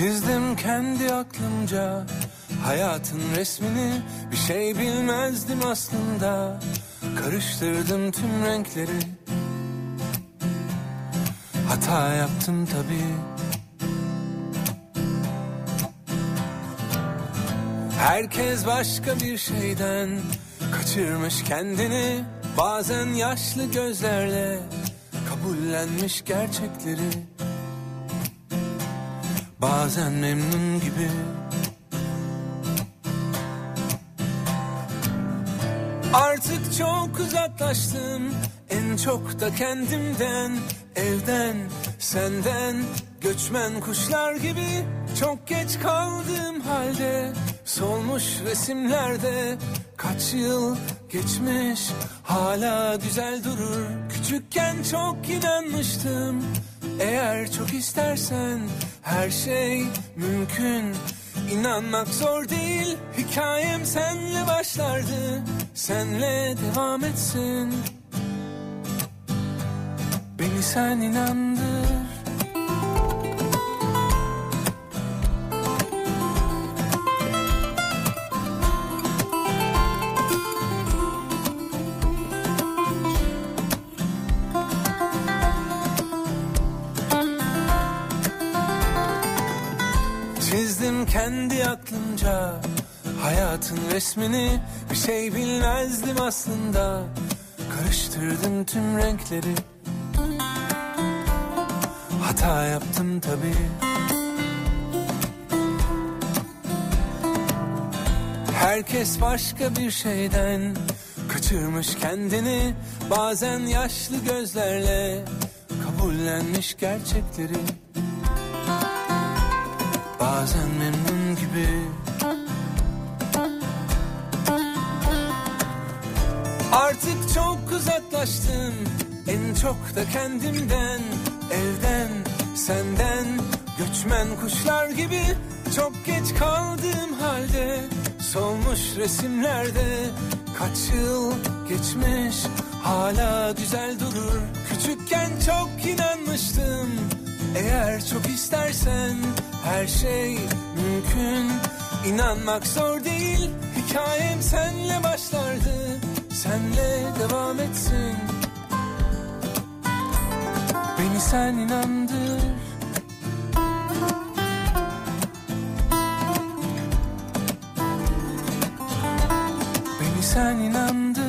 Çizdim kendi aklımca hayatın resmini. Bir şey bilmezdim aslında. Karıştırdım tüm renkleri. Hata yaptım tabii. Herkes başka bir şeyden kaçırmış kendini. Bazen yaşlı gözlerle kabullenmiş gerçekleri Bazen memnun gibi. Artık çok uzaklaştım. En çok da kendimden Evden, senden, göçmen kuşlar gibi Çok geç kaldığım halde Solmuş resimlerde Kaç yıl geçmiş Hala güzel durur. Küçükken çok inanmıştım Eğer çok istersen Her şey mümkün. İnanmak zor değil Hikayem senle başlardı. Senle devam etsin. Beni sen inandır resmini Bir şey bilmezdim aslında. Karıştırdım tüm renkleri. Hata yaptım tabii. Herkes başka bir şeyden kaçırmış kendini. Bazen yaşlı gözlerle kabullenmiş gerçekleri. Bazen memnun gibi Artık çok uzaklaştım En çok da kendimden Evden, senden. Göçmen kuşlar gibi Çok geç kaldığım halde Solmuş resimlerde Kaç yıl geçmiş Hala güzel durur. Küçükken çok inanmıştım Eğer çok istersen Her şey mümkün. İnanmak zor değil Hikayem senle başlardı Senle devam etsin. Beni sen inandır. Beni sen inandır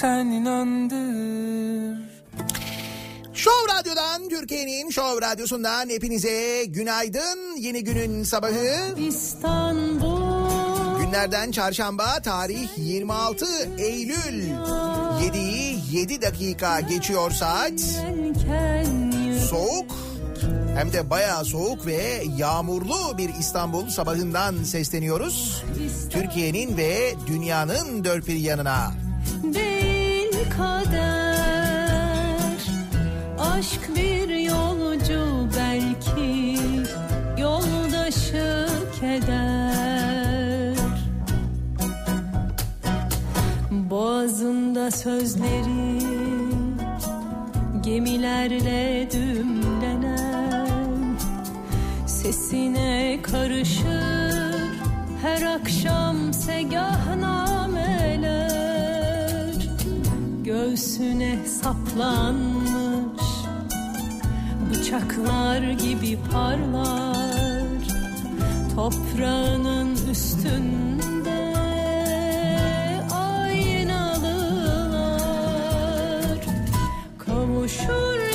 sen inandır Show Radyo'dan Türkiye'nin Show Radyosu'ndan hepinize günaydın. Yeni günün sabahı İstanbul günlerden çarşamba tarih 26 Eylül 7'yi 7 dakika geçiyor saat. Soğuk hem de bayağı soğuk ve yağmurlu bir İstanbul sabahından sesleniyoruz. Türkiye'nin ve dünyanın dört bir yanına. değil kader Aşk bir yolcu belki Yoldaşı keder. Boğazında sözleri Gemilerle dümlenen Sesine karışır. Her akşam segahnameler Göğsüne saplanmış. Bıçaklar gibi parlar Toprağının üstünde. Aynalılar Kavuşur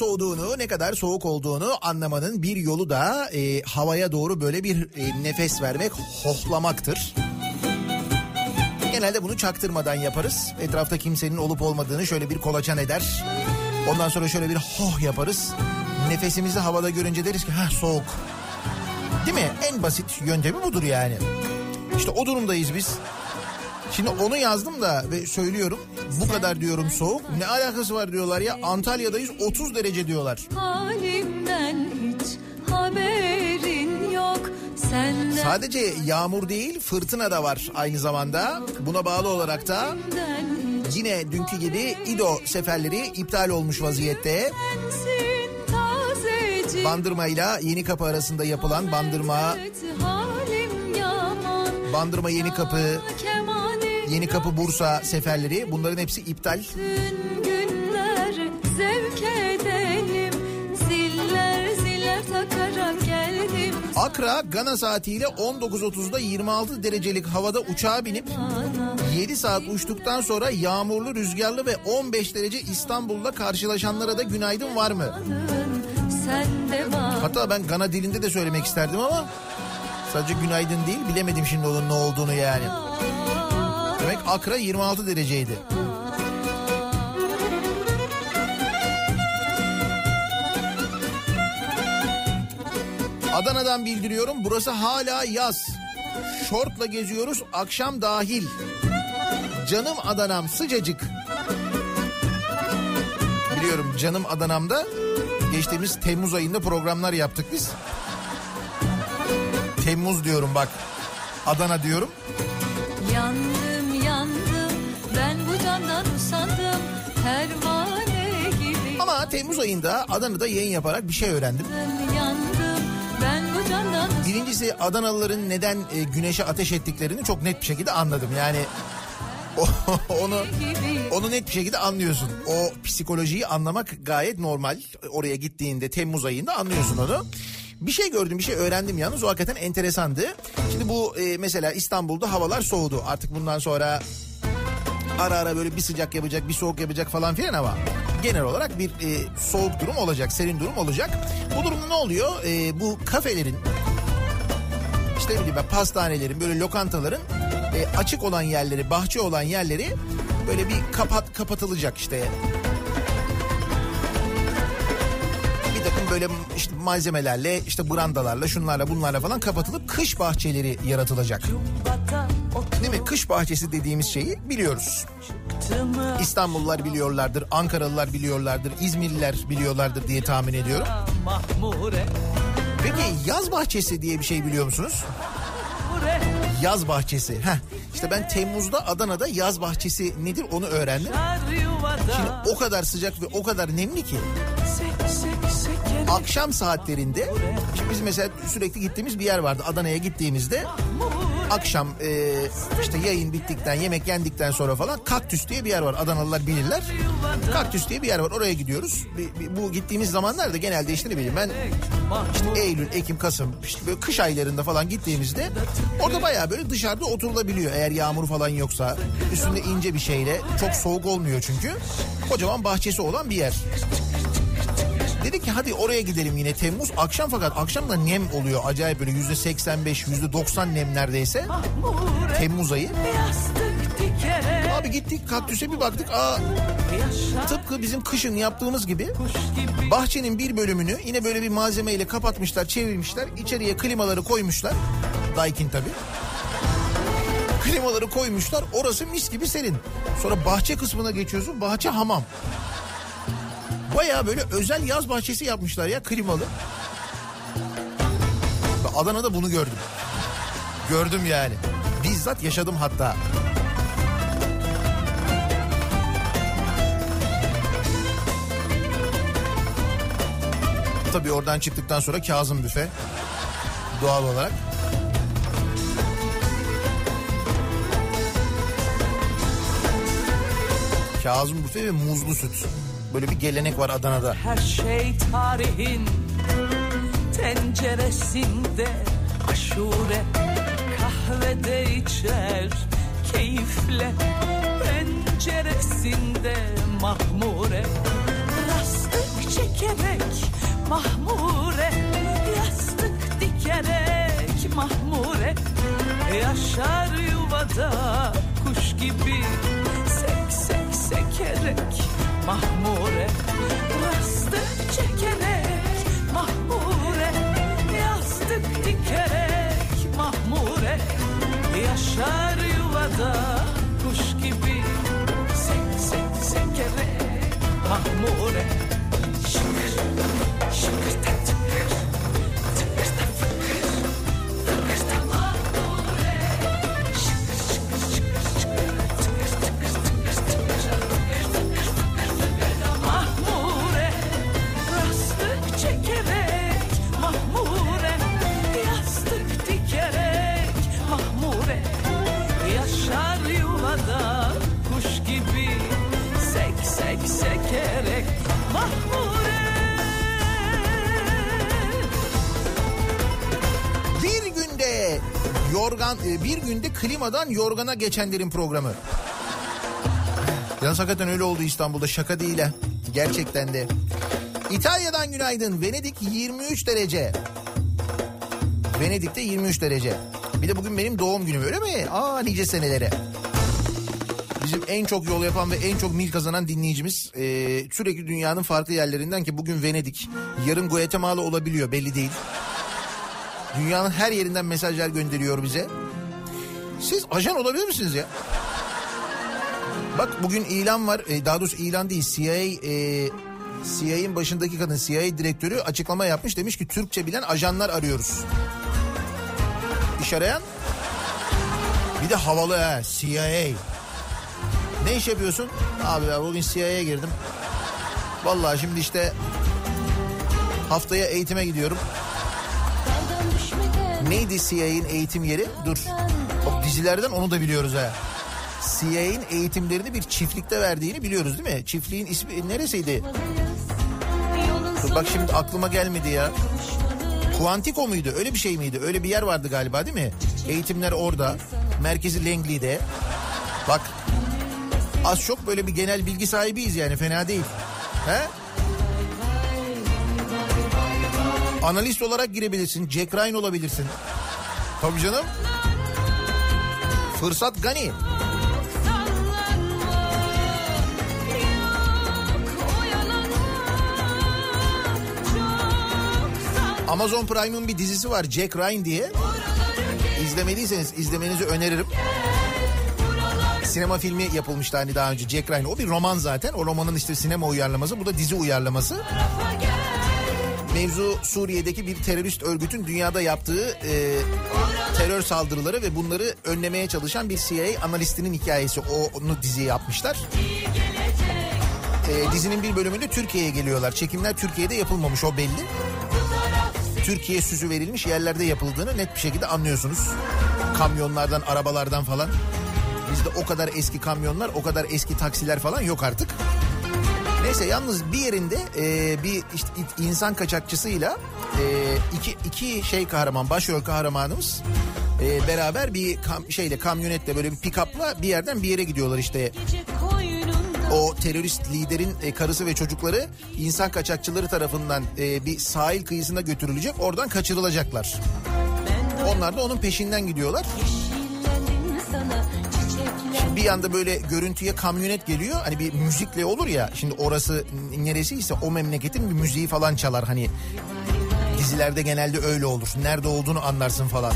soğuduğunu, ne kadar soğuk olduğunu anlamanın bir yolu da e, havaya doğru böyle bir e, nefes vermek, hohlamaktır. Genelde bunu çaktırmadan yaparız. Etrafta kimsenin olup olmadığını şöyle bir kolaçan eder. Ondan sonra şöyle bir hoh yaparız. Nefesimizi havada görünce deriz ki ha soğuk. Değil mi? En basit yöntemi budur yani. İşte o durumdayız biz. Şimdi onu yazdım da ve söylüyorum. Bu kadar diyorum soğuk. Ne alakası var diyorlar ya. Antalya'dayız 30 derece diyorlar. halimden hiç haberin yok senden Sadece yağmur değil fırtına da var aynı zamanda. Buna bağlı olarak da yine dünkü gibi İdo seferleri iptal olmuş vaziyette. Bandırma ile Yeni Kapı arasında yapılan Bandırma, Bandırma Yeni Kapı, Yeni Kapı Bursa seferleri bunların hepsi iptal. Bütün günler zevk edelim Ziller ziller takarak geldim Akra Gana saatiyle 19.30'da 26 derecelik havada uçağa binip 7 saat uçtuktan sonra yağmurlu, rüzgarlı ve 15 derece İstanbul'da karşılaşanlara da günaydın var mı? Hatta ben Gana dilinde de söylemek isterdim ama sadece günaydın değil bilemedim şimdi onun ne olduğunu yani. Demek Akra 26 dereceydi. Adana'dan bildiriyorum burası hala yaz. Şortla geziyoruz akşam dahil. Canım Adana'm sıcacık. Biliyorum canım Adana'mda geçtiğimiz Temmuz ayında programlar yaptık biz. Temmuz diyorum bak. Adana diyorum. Yandım Temmuz ayında Adana'da yayın yaparak bir şey öğrendim. Birincisi Adanalıların neden e, güneşe ateş ettiklerini çok net bir şekilde anladım. Yani onu onu net bir şekilde anlıyorsun. O psikolojiyi anlamak gayet normal. Oraya gittiğinde Temmuz ayında anlıyorsun onu. Bir şey gördüm, bir şey öğrendim yalnız. O hakikaten enteresandı. Şimdi bu e, mesela İstanbul'da havalar soğudu. Artık bundan sonra ara ara böyle bir sıcak yapacak, bir soğuk yapacak falan filan ama genel olarak bir e, soğuk durum olacak, serin durum olacak. Bu durumda ne oluyor? E, bu kafelerin işte ne bileyim ben pastanelerin böyle lokantaların e, açık olan yerleri bahçe olan yerleri böyle bir kapat kapatılacak işte. Böyle işte malzemelerle işte brandalarla şunlarla bunlarla falan kapatılıp kış bahçeleri yaratılacak. Değil mi? Kış bahçesi dediğimiz şeyi biliyoruz. İstanbullular biliyorlardır, Ankaralılar biliyorlardır, İzmirliler biliyorlardır diye tahmin ediyorum. Peki yaz bahçesi diye bir şey biliyor musunuz? Yaz bahçesi. Heh. İşte ben Temmuz'da Adana'da yaz bahçesi nedir onu öğrendim. Şimdi o kadar sıcak ve o kadar nemli ki akşam saatlerinde şimdi biz mesela sürekli gittiğimiz bir yer vardı. Adana'ya gittiğimizde akşam e, işte yayın bittikten yemek yendikten sonra falan kaktüs diye bir yer var. Adanalılar bilirler. Kaktüs diye bir yer var. Oraya gidiyoruz. Bu gittiğimiz zamanlarda genelde işte ne bileyim ben işte Eylül, Ekim, Kasım işte böyle kış aylarında falan gittiğimizde orada bayağı böyle dışarıda oturulabiliyor. Eğer yağmur falan yoksa üstünde ince bir şeyle çok soğuk olmuyor çünkü. Kocaman bahçesi olan bir yer. Dedik ki hadi oraya gidelim yine Temmuz akşam fakat akşam da nem oluyor acayip böyle yüzde 85 yüzde 90 nem neredeyse Temmuz ayı. yastık Abi gittik kaktüse bir baktık aa tıpkı bizim kışın yaptığımız gibi bahçenin bir bölümünü yine böyle bir malzemeyle kapatmışlar çevirmişler içeriye klimaları koymuşlar. Daikin tabii. Klimaları koymuşlar orası mis gibi serin. Sonra bahçe kısmına geçiyorsun bahçe hamam. Baya böyle özel yaz bahçesi yapmışlar ya klimalı. Adana'da bunu gördüm. Gördüm yani. Bizzat yaşadım hatta. Tabii oradan çıktıktan sonra Kazım Büfe doğal olarak. Kazım Büfe ve muzlu süt. Böyle bir gelenek var Adana'da. Her şey tarihin tenceresinde aşure kahvede içer keyifle penceresinde mahmure rastlık çekerek mahmure yastık dikerek mahmure. Yaşar yuvada kuş gibi sek sek sekerek mahmure. Yastık çekerek mahmure Yastık dikerek mahmure. Yaşar yuvada kuş gibi Sek sek sekerek mahmure Sugar klimadan yorgana geçenlerin programı. Yalnız hakikaten öyle oldu İstanbul'da şaka değil ha. Gerçekten de. İtalya'dan günaydın. Venedik 23 derece. Venedik'te 23 derece. Bir de bugün benim doğum günüm öyle mi? Aa nice senelere. Bizim en çok yol yapan ve en çok mil kazanan dinleyicimiz e, sürekli dünyanın farklı yerlerinden ki bugün Venedik, yarın Guatemala olabiliyor belli değil. Dünyanın her yerinden mesajlar gönderiyor bize. Siz ajan olabilir misiniz ya? Bak bugün ilan var. E, daha doğrusu ilan değil. CIA e, CIA'in başındaki kadın CIA direktörü açıklama yapmış. Demiş ki Türkçe bilen ajanlar arıyoruz. İş arayan bir de havalı ha CIA. Ne iş yapıyorsun? Abi ya bugün CIA'ya girdim. Vallahi şimdi işte haftaya eğitime gidiyorum. Neydi CIA'in eğitim yeri? Dur. Bak dizilerden onu da biliyoruz ha. CIA'in eğitimlerini bir çiftlikte verdiğini biliyoruz değil mi? Çiftliğin ismi neresiydi? Dur bak şimdi aklıma gelmedi ya. Quantico muydu? Öyle bir şey miydi? Öyle bir yer vardı galiba değil mi? Eğitimler orada. Merkezi Langley'de. Bak az çok böyle bir genel bilgi sahibiyiz yani fena değil. He? Analist olarak girebilirsin. Jack Ryan olabilirsin. Tabii canım. Fırsat gani. Amazon Prime'ın bir dizisi var Jack Ryan diye. İzlemediyseniz izlemenizi öneririm. Sinema filmi yapılmıştı hani daha önce Jack Ryan. O bir roman zaten. O romanın işte sinema uyarlaması. Bu da dizi uyarlaması. Mevzu Suriye'deki bir terörist örgütün dünyada yaptığı e, terör saldırıları ve bunları önlemeye çalışan bir CIA analistinin hikayesi. O, onu diziye yapmışlar. E, dizinin bir bölümünde Türkiye'ye geliyorlar. Çekimler Türkiye'de yapılmamış o belli. Türkiye süsü verilmiş yerlerde yapıldığını net bir şekilde anlıyorsunuz. Kamyonlardan, arabalardan falan. Bizde o kadar eski kamyonlar, o kadar eski taksiler falan yok artık. Neyse yalnız bir yerinde e, bir işte insan kaçakçısıyla e, iki, iki şey kahraman, başrol kahramanımız e, beraber bir kam, şeyle kamyonetle böyle bir pick-up'la bir yerden bir yere gidiyorlar işte. O terörist liderin e, karısı ve çocukları insan kaçakçıları tarafından e, bir sahil kıyısına götürülecek. Oradan kaçırılacaklar. Onlar da onun peşinden gidiyorlar. Şimdi bir anda böyle görüntüye kamyonet geliyor. Hani bir müzikle olur ya. Şimdi orası neresiyse o memleketin bir müziği falan çalar. Hani dizilerde genelde öyle olur. Nerede olduğunu anlarsın falan.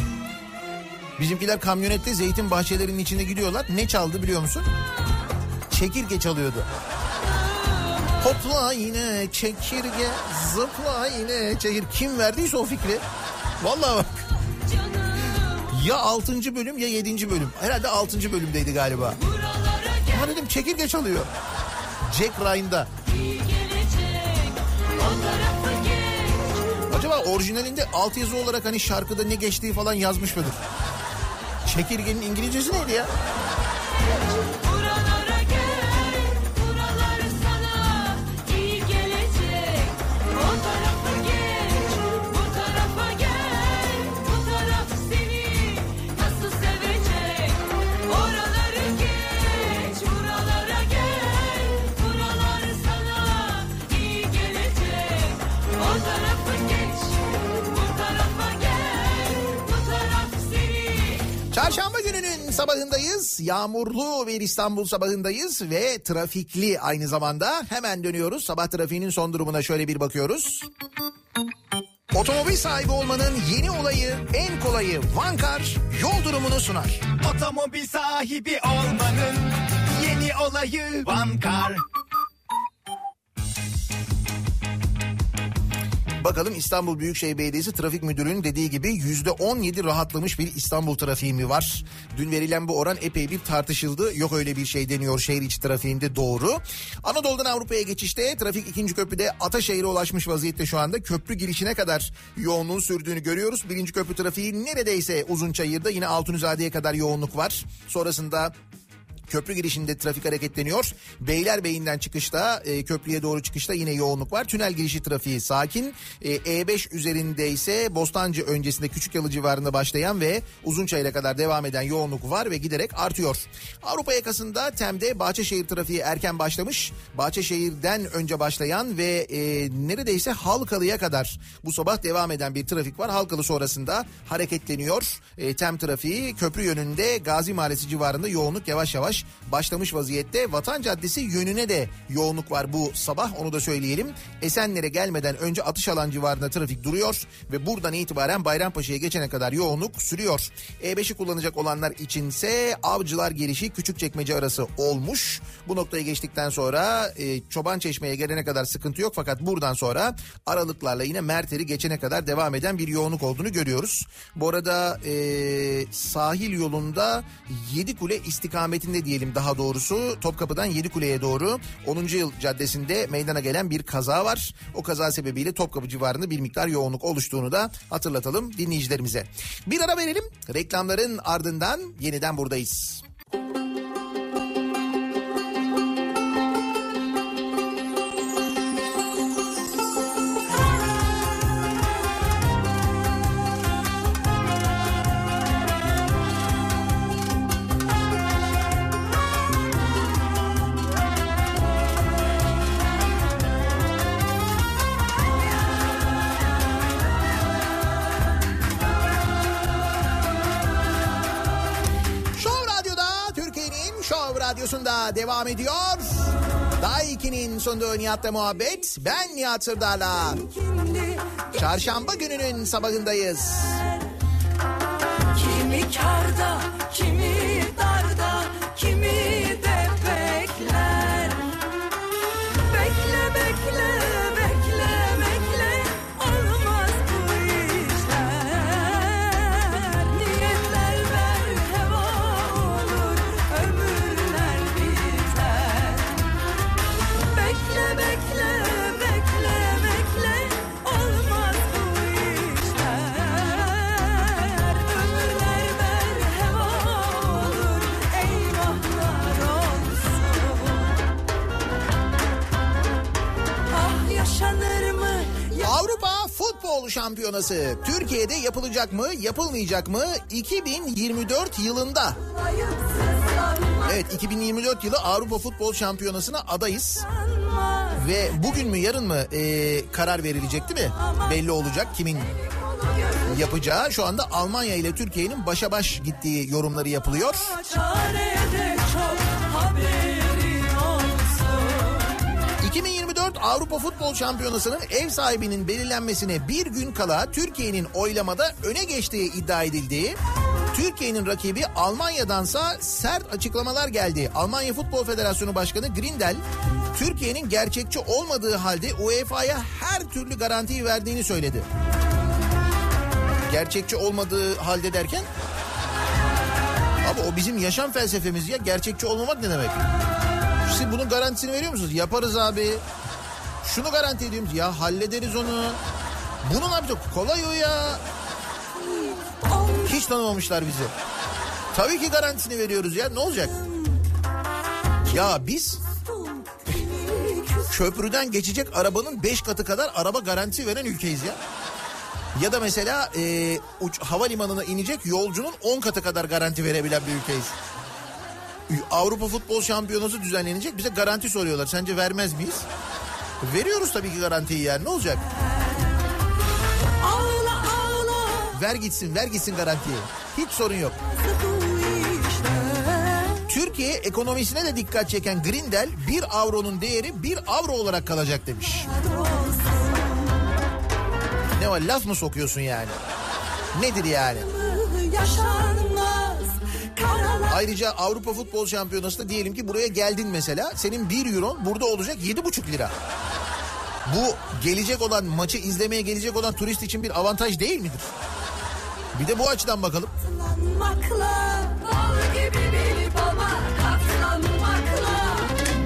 Bizimkiler kamyonette zeytin bahçelerinin içinde gidiyorlar. Ne çaldı biliyor musun? Çekirge çalıyordu. Hopla yine çekirge, zıpla yine çekirge. Kim verdiyse o fikri. Vallahi bak. Ya 6. bölüm ya 7. bölüm. Herhalde 6. bölümdeydi galiba. Ama dedim çekirge çalıyor. Jack Ryan'da. Acaba orijinalinde altyazı olarak hani şarkıda ne geçtiği falan yazmış mıdır? Çekirgenin İngilizcesi neydi ya? Yağmurlu bir İstanbul sabahındayız ve trafikli aynı zamanda. Hemen dönüyoruz. Sabah trafiğinin son durumuna şöyle bir bakıyoruz. Otomobil sahibi olmanın yeni olayı, en kolayı Vankar yol durumunu sunar. Otomobil sahibi olmanın yeni olayı Vankar. Bakalım İstanbul Büyükşehir Belediyesi Trafik Müdürü'nün dediği gibi yüzde 17 rahatlamış bir İstanbul trafiği mi var? Dün verilen bu oran epey bir tartışıldı. Yok öyle bir şey deniyor şehir içi trafiğinde doğru. Anadolu'dan Avrupa'ya geçişte trafik ikinci köprüde Ataşehir'e ulaşmış vaziyette şu anda. Köprü girişine kadar yoğunluğun sürdüğünü görüyoruz. Birinci köprü trafiği neredeyse Uzunçayır'da yine Altunizade'ye kadar yoğunluk var. Sonrasında Köprü girişinde trafik hareketleniyor. Beylerbeyi'nden çıkışta e, köprüye doğru çıkışta yine yoğunluk var. Tünel girişi trafiği sakin. E, E5 üzerinde ise Bostancı öncesinde Küçükyalı civarında başlayan ve Uzunçayır'a kadar devam eden yoğunluk var ve giderek artıyor. Avrupa yakasında Tem'de Bahçeşehir trafiği erken başlamış. Bahçeşehir'den önce başlayan ve e, neredeyse Halkalı'ya kadar bu sabah devam eden bir trafik var. Halkalı sonrasında hareketleniyor. E, Tem trafiği köprü yönünde Gazi Mahallesi civarında yoğunluk yavaş yavaş başlamış vaziyette. Vatan Caddesi yönüne de yoğunluk var bu sabah onu da söyleyelim. Esenler'e gelmeden önce atış alan civarında trafik duruyor ve buradan itibaren Bayrampaşa'ya geçene kadar yoğunluk sürüyor. E5'i kullanacak olanlar içinse Avcılar gelişi Küçükçekmece arası olmuş. Bu noktayı geçtikten sonra e, Çoban Çeşme'ye gelene kadar sıkıntı yok fakat buradan sonra aralıklarla yine Merter'i geçene kadar devam eden bir yoğunluk olduğunu görüyoruz. Bu arada e, sahil yolunda Yedikule istikametinde diyelim daha doğrusu Topkapı'dan Yedikule'ye doğru 10. yıl caddesinde meydana gelen bir kaza var. O kaza sebebiyle Topkapı civarında bir miktar yoğunluk oluştuğunu da hatırlatalım dinleyicilerimize. Bir ara verelim. Reklamların ardından yeniden buradayız. Show Show Radyosu'nda devam ediyor. 2'nin sonunda Nihat'la muhabbet. Ben Nihat Sırdar'la. Çarşamba gününün sabahındayız. Kimi karda, kimi Futbol Şampiyonası Türkiye'de yapılacak mı, yapılmayacak mı? 2024 yılında. Evet 2024 yılı Avrupa Futbol Şampiyonası'na adayız. Ve bugün mü yarın mı e, karar verilecek değil mi? Belli olacak kimin yapacağı. Şu anda Almanya ile Türkiye'nin başa baş gittiği yorumları yapılıyor. Çare de çok. 2024 Avrupa Futbol Şampiyonası'nın ev sahibinin belirlenmesine bir gün kala Türkiye'nin oylamada öne geçtiği iddia edildiği Türkiye'nin rakibi Almanya'dansa sert açıklamalar geldi. Almanya Futbol Federasyonu Başkanı Grindel Türkiye'nin gerçekçi olmadığı halde UEFA'ya her türlü garantiyi verdiğini söyledi. Gerçekçi olmadığı halde derken Abi o bizim yaşam felsefemiz ya gerçekçi olmamak ne demek? Siz bunun garantisini veriyor musunuz? Yaparız abi. Şunu garanti ediyorum ya hallederiz onu. Bunun abi de kolay o ya. Hiç tanımamışlar bizi. Tabii ki garantisini veriyoruz ya ne olacak? Ya biz köprüden geçecek arabanın 5 katı kadar araba garanti veren ülkeyiz ya. Ya da mesela e, uç, havalimanına inecek yolcunun 10 katı kadar garanti verebilen bir ülkeyiz. Avrupa Futbol Şampiyonası düzenlenecek bize garanti soruyorlar. Sence vermez miyiz? Veriyoruz tabii ki garantiyi yani ne olacak? Ağla ağla Ver gitsin ver gitsin garantiyi. Hiç sorun yok. Türkiye ekonomisine de dikkat çeken Grindel 1 avronun değeri 1 avro olarak kalacak demiş. Ne var laf mı sokuyorsun yani? Nedir yani? karalar Ayrıca Avrupa Futbol Şampiyonası'nda diyelim ki buraya geldin mesela. Senin 1 euron burada olacak 7,5 lira. Bu gelecek olan maçı izlemeye gelecek olan turist için bir avantaj değil midir? Bir de bu açıdan bakalım. katlanmakla Bal gibi bir baba katlanmakla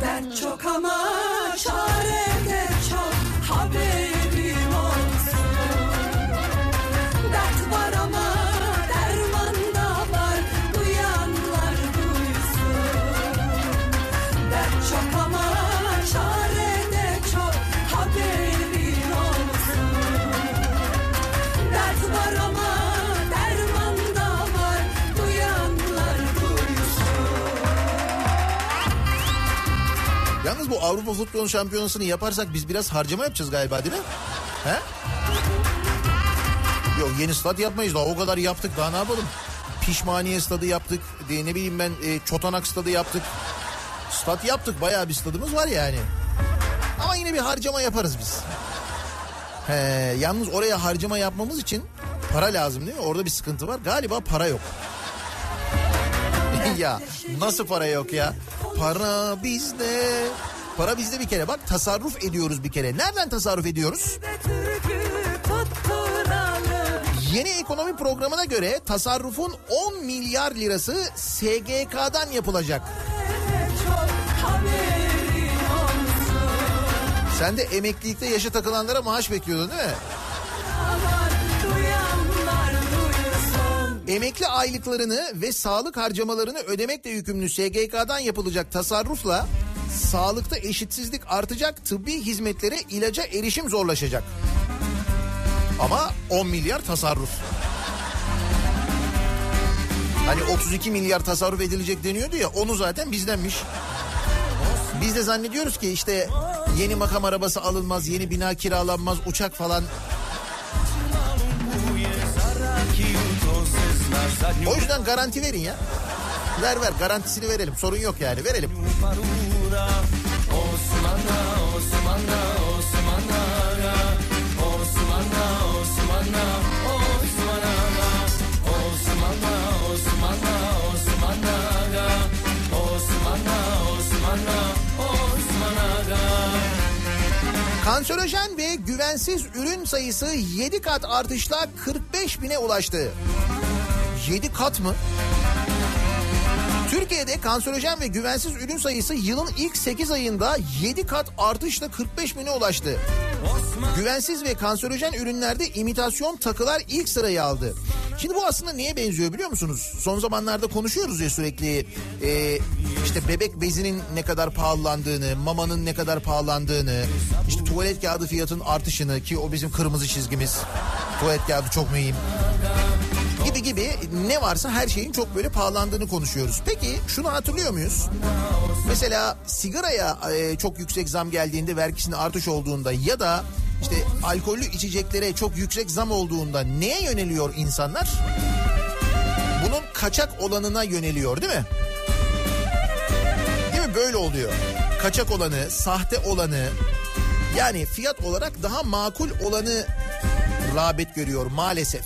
Dert çok ama Avrupa Futbol Şampiyonası'nı yaparsak biz biraz harcama yapacağız galiba değil mi? He? Yok yeni stat yapmayız daha o kadar yaptık daha ne yapalım? Pişmaniye stadı yaptık. de- Ne bileyim ben e, Çotanak stadı yaptık. Stat yaptık bayağı bir stadımız var yani. Ama yine bir harcama yaparız biz. He, yalnız oraya harcama yapmamız için para lazım değil mi? Orada bir sıkıntı var. Galiba para yok. ya nasıl para yok ya? Para bizde. Para bizde bir kere bak tasarruf ediyoruz bir kere. Nereden tasarruf ediyoruz? Yeni ekonomi programına göre tasarrufun 10 milyar lirası SGK'dan yapılacak. Sen de emeklilikte yaşa takılanlara maaş bekliyordun değil mi? Emekli aylıklarını ve sağlık harcamalarını ödemekle yükümlü SGK'dan yapılacak tasarrufla sağlıkta eşitsizlik artacak, tıbbi hizmetlere ilaca erişim zorlaşacak. Ama 10 milyar tasarruf. Hani 32 milyar tasarruf edilecek deniyordu ya onu zaten bizdenmiş. Biz de zannediyoruz ki işte yeni makam arabası alınmaz, yeni bina kiralanmaz, uçak falan. O yüzden garanti verin ya. Ver ver garantisini verelim sorun yok yani verelim. Kanserojen ve güvensiz ürün sayısı 7 kat artışla 45 bine ulaştı. 7 kat mı? Türkiye'de kanserojen ve güvensiz ürün sayısı yılın ilk 8 ayında 7 kat artışla 45 bine ulaştı. Güvensiz ve kanserojen ürünlerde imitasyon takılar ilk sırayı aldı. Şimdi bu aslında neye benziyor biliyor musunuz? Son zamanlarda konuşuyoruz ya sürekli e, işte bebek bezinin ne kadar pahalandığını, mamanın ne kadar pahalandığını, işte tuvalet kağıdı fiyatının artışını ki o bizim kırmızı çizgimiz. Tuvalet kağıdı çok mühim gibi gibi ne varsa her şeyin çok böyle pahalandığını konuşuyoruz. Peki şunu hatırlıyor muyuz? Mesela sigaraya e, çok yüksek zam geldiğinde vergisinin artış olduğunda ya da işte alkollü içeceklere çok yüksek zam olduğunda neye yöneliyor insanlar? Bunun kaçak olanına yöneliyor değil mi? Değil mi böyle oluyor? Kaçak olanı, sahte olanı yani fiyat olarak daha makul olanı rağbet görüyor maalesef.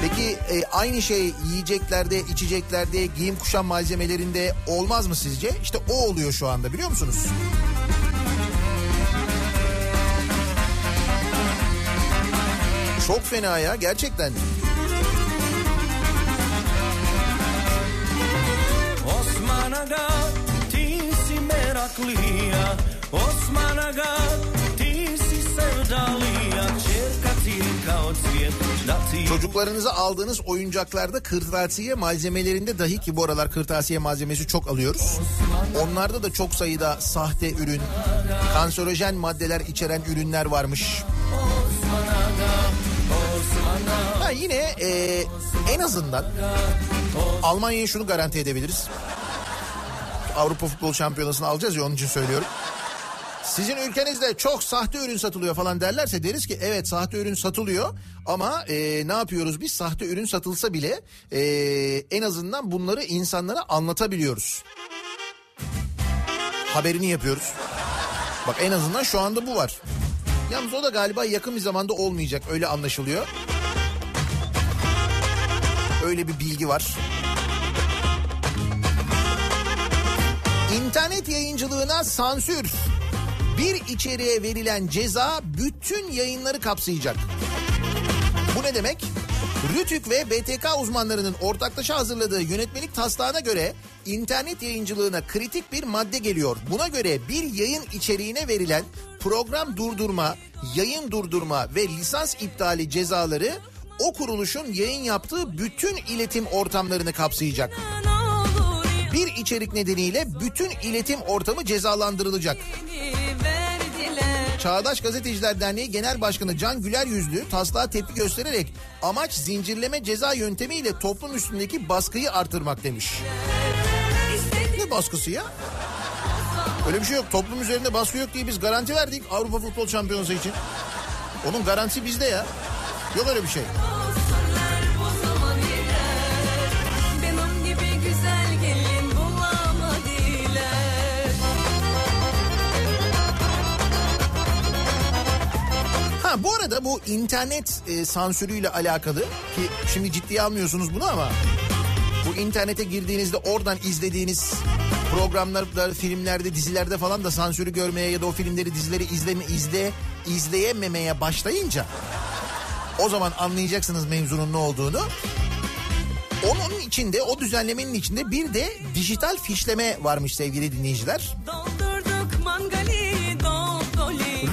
Peki e, aynı şey yiyeceklerde, içeceklerde, giyim kuşam malzemelerinde olmaz mı sizce? İşte o oluyor şu anda biliyor musunuz? Çok fena ya gerçekten. Osman Aga ti si meraklija Osman Aga ti si Çocuklarınıza aldığınız oyuncaklarda kırtasiye malzemelerinde dahi ki bu aralar kırtasiye malzemesi çok alıyoruz. Onlarda da çok sayıda sahte ürün, kanserojen maddeler içeren ürünler varmış. Ha yine e, en azından Almanya'ya şunu garanti edebiliriz. Avrupa Futbol Şampiyonası'nı alacağız ya onun için söylüyorum. Sizin ülkenizde çok sahte ürün satılıyor falan derlerse deriz ki evet sahte ürün satılıyor ama e, ne yapıyoruz biz sahte ürün satılsa bile e, en azından bunları insanlara anlatabiliyoruz. Haberini yapıyoruz. Bak en azından şu anda bu var. Yalnız o da galiba yakın bir zamanda olmayacak öyle anlaşılıyor. Öyle bir bilgi var. İnternet yayıncılığına sansür. Bir içeriğe verilen ceza bütün yayınları kapsayacak. Bu ne demek? Rütük ve BTK uzmanlarının ortaklaşa hazırladığı yönetmelik taslağına göre internet yayıncılığına kritik bir madde geliyor. Buna göre bir yayın içeriğine verilen program durdurma, yayın durdurma ve lisans iptali cezaları o kuruluşun yayın yaptığı bütün iletim ortamlarını kapsayacak. Bir içerik nedeniyle bütün iletim ortamı cezalandırılacak. Çağdaş Gazeteciler Derneği Genel Başkanı Can Güler Yüzlü taslağa tepki göstererek amaç zincirleme ceza yöntemiyle toplum üstündeki baskıyı artırmak demiş. Ne baskısı ya? Öyle bir şey yok. Toplum üzerinde baskı yok diye biz garanti verdik Avrupa Futbol Şampiyonası için. Onun garantisi bizde ya. Yok öyle bir şey. Bu arada bu internet e, sansürüyle alakalı ki şimdi ciddiye almıyorsunuz bunu ama bu internete girdiğinizde oradan izlediğiniz programlarda, filmlerde, dizilerde falan da sansürü görmeye ya da o filmleri, dizileri izleme, izle, izleyememeye başlayınca o zaman anlayacaksınız mevzunun ne olduğunu. Onun içinde, o düzenlemenin içinde bir de dijital fişleme varmış sevgili dinleyiciler. Doldurduk mangali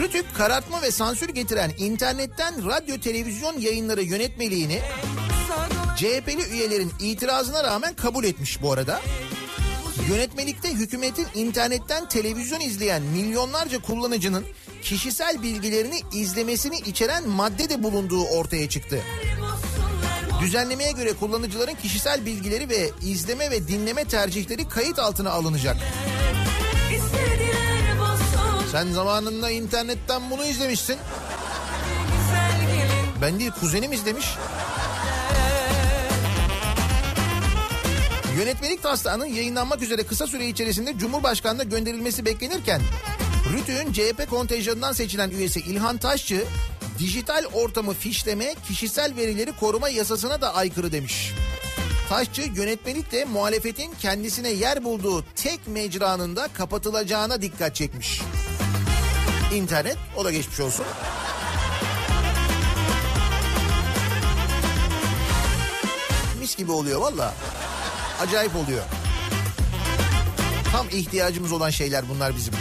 Rütük karartma ve sansür getiren internetten radyo televizyon yayınları yönetmeliğini CHP'li üyelerin itirazına rağmen kabul etmiş bu arada. Yönetmelikte hükümetin internetten televizyon izleyen milyonlarca kullanıcının kişisel bilgilerini izlemesini içeren madde de bulunduğu ortaya çıktı. Düzenlemeye göre kullanıcıların kişisel bilgileri ve izleme ve dinleme tercihleri kayıt altına alınacak. Sen zamanında internetten bunu izlemişsin. Ben değil kuzenim izlemiş. Yönetmelik taslağının yayınlanmak üzere kısa süre içerisinde Cumhurbaşkanı'na gönderilmesi beklenirken Rütü'nün CHP kontenjanından seçilen üyesi İlhan Taşçı dijital ortamı fişleme kişisel verileri koruma yasasına da aykırı demiş. Taşçı yönetmelikle muhalefetin kendisine yer bulduğu tek mecranın da kapatılacağına dikkat çekmiş. İnternet o da geçmiş olsun. Mis gibi oluyor valla. Acayip oluyor. Tam ihtiyacımız olan şeyler bunlar bizim.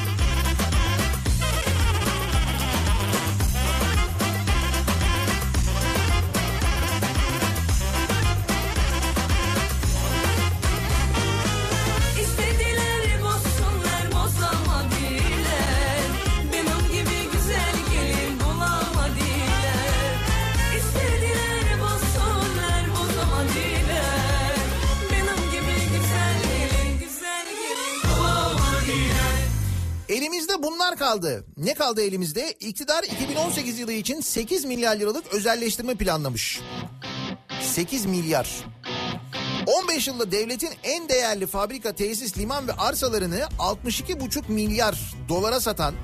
Kaldı. Ne kaldı elimizde? İktidar 2018 yılı için 8 milyar liralık özelleştirme planlamış. 8 milyar. 15 yılda devletin en değerli fabrika, tesis, liman ve arsalarını 62,5 milyar dolara satan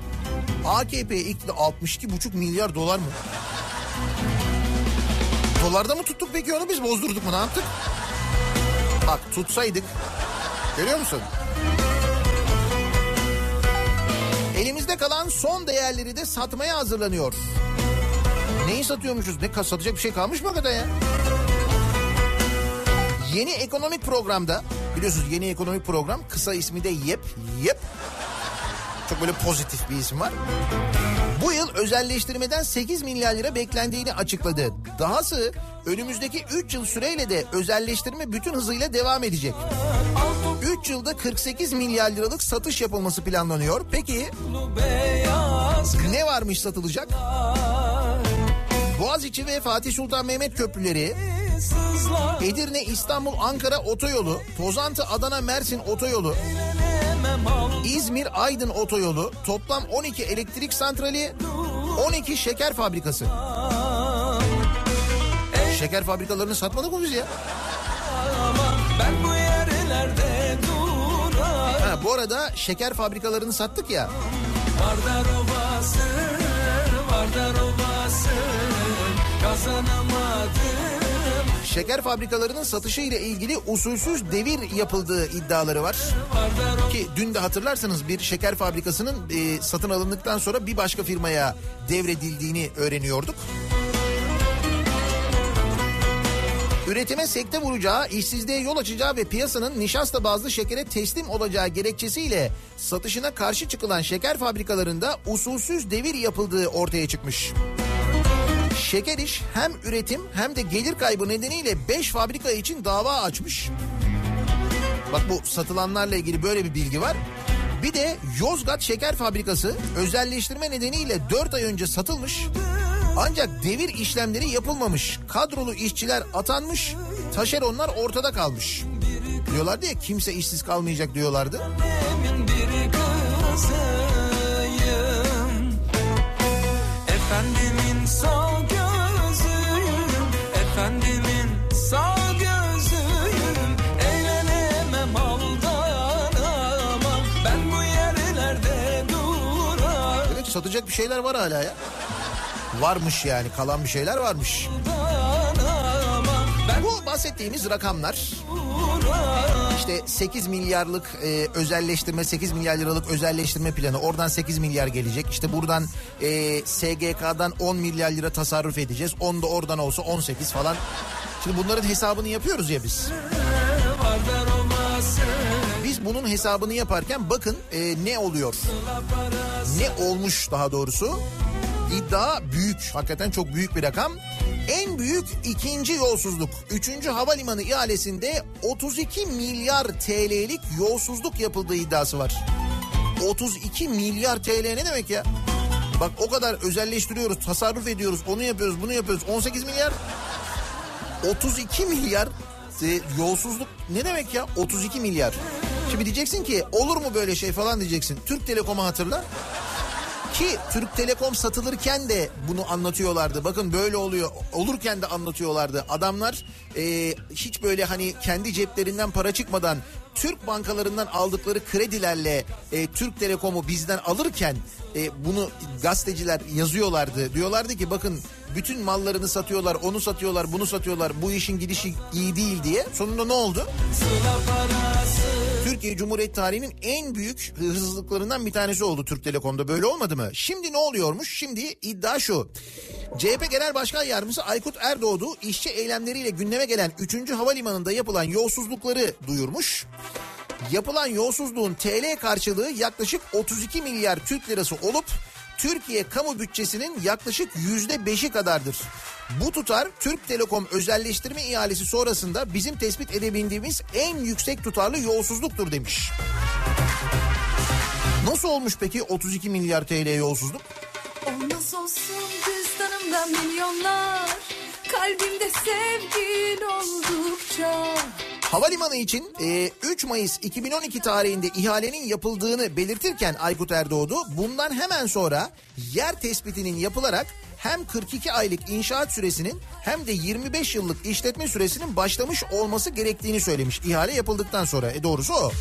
AKP iktidar 62,5 milyar dolar mı? Dolarda mı tuttuk peki onu biz bozdurduk mu ne yaptık? Bak tutsaydık görüyor musun? Elimizde kalan son değerleri de satmaya hazırlanıyor. Neyi satıyormuşuz? Ne satacak bir şey kalmış mı hakikaten ya? Yeni ekonomik programda biliyorsunuz yeni ekonomik program kısa ismi de YEP. YEP. Çok böyle pozitif bir isim var. Bu yıl özelleştirmeden 8 milyar lira beklendiğini açıkladı. Dahası önümüzdeki 3 yıl süreyle de özelleştirme bütün hızıyla devam edecek. 3 yılda 48 milyar liralık satış yapılması planlanıyor. Peki ne varmış satılacak? Boğaziçi ve Fatih Sultan Mehmet köprüleri, Edirne, İstanbul, Ankara otoyolu, Tozantı, Adana, Mersin otoyolu, İzmir, Aydın otoyolu, toplam 12 elektrik santrali, 12 şeker fabrikası. Şeker fabrikalarını satmadık mı biz ya? Ben bu Bu arada şeker fabrikalarını sattık ya. Vardar Ovası Vardar Ovası Kazanamadım Şeker fabrikalarının satışı ile ilgili usulsüz devir yapıldığı iddiaları var. Vardar Ki dün de hatırlarsanız bir şeker fabrikasının e, satın alındıktan sonra bir başka firmaya devredildiğini öğreniyorduk. Üretime sekte vuracağı, işsizliğe yol açacağı ve piyasanın nişasta bazlı şekere teslim olacağı gerekçesiyle satışına karşı çıkılan şeker fabrikalarında usulsüz devir yapıldığı ortaya çıkmış. Şeker iş hem üretim hem de gelir kaybı nedeniyle 5 fabrika için dava açmış. Bak bu satılanlarla ilgili böyle bir bilgi var. Bir de Yozgat Şeker Fabrikası özelleştirme nedeniyle 4 ay önce satılmış. Ancak devir işlemleri yapılmamış. Kadrolu işçiler atanmış. Taşeronlar ortada kalmış. Diyorlardı ya kimse işsiz kalmayacak diyorlardı. Efendimin sağ gözüyüm Efendimin sağ gözüyüm Eğlenemem aldanamam Ben bu yerlerde duramam Evet satacak bir şeyler var hala ya. Varmış yani kalan bir şeyler varmış. Bu bahsettiğimiz rakamlar işte 8 milyarlık e, özelleştirme 8 milyar liralık özelleştirme planı oradan 8 milyar gelecek. İşte buradan e, SGK'dan 10 milyar lira tasarruf edeceğiz. 10 da oradan olsa 18 falan. Şimdi bunların hesabını yapıyoruz ya biz. Biz bunun hesabını yaparken bakın e, ne oluyor. Ne olmuş daha doğrusu. İddia büyük. Hakikaten çok büyük bir rakam. En büyük ikinci yolsuzluk. Üçüncü havalimanı ihalesinde 32 milyar TL'lik yolsuzluk yapıldığı iddiası var. 32 milyar TL ne demek ya? Bak o kadar özelleştiriyoruz, tasarruf ediyoruz, onu yapıyoruz, bunu yapıyoruz. 18 milyar 32 milyar e, yolsuzluk ne demek ya 32 milyar. Şimdi diyeceksin ki olur mu böyle şey falan diyeceksin. Türk Telekom'u hatırla. Ki Türk Telekom satılırken de bunu anlatıyorlardı. Bakın böyle oluyor. Olurken de anlatıyorlardı. Adamlar e, hiç böyle hani kendi ceplerinden para çıkmadan Türk bankalarından aldıkları kredilerle e, Türk Telekom'u bizden alırken e, bunu gazeteciler yazıyorlardı. Diyorlardı ki bakın bütün mallarını satıyorlar, onu satıyorlar, bunu satıyorlar. Bu işin gidişi iyi değil diye. Sonunda ne oldu? Türkiye Cumhuriyeti tarihinin en büyük hırsızlıklarından bir tanesi oldu Türk Telekom'da. Böyle olmadı mı? Şimdi ne oluyormuş? Şimdi iddia şu. CHP Genel Başkan Yardımcısı Aykut Erdoğdu işçi eylemleriyle gündeme gelen 3. Havalimanı'nda yapılan yolsuzlukları duyurmuş. Yapılan yolsuzluğun TL karşılığı yaklaşık 32 milyar Türk lirası olup Türkiye kamu bütçesinin yaklaşık yüzde beşi kadardır. Bu tutar Türk Telekom özelleştirme ihalesi sonrasında bizim tespit edebildiğimiz en yüksek tutarlı yolsuzluktur demiş. Nasıl olmuş peki 32 milyar TL yolsuzluk? Olmaz olsun cüzdanımda milyonlar Kalbimde sevgin oldukça Havalimanı için e, 3 Mayıs 2012 tarihinde ihalenin yapıldığını belirtirken Aykut Erdoğdu bundan hemen sonra yer tespitinin yapılarak hem 42 aylık inşaat süresinin hem de 25 yıllık işletme süresinin başlamış olması gerektiğini söylemiş ihale yapıldıktan sonra. E doğrusu o.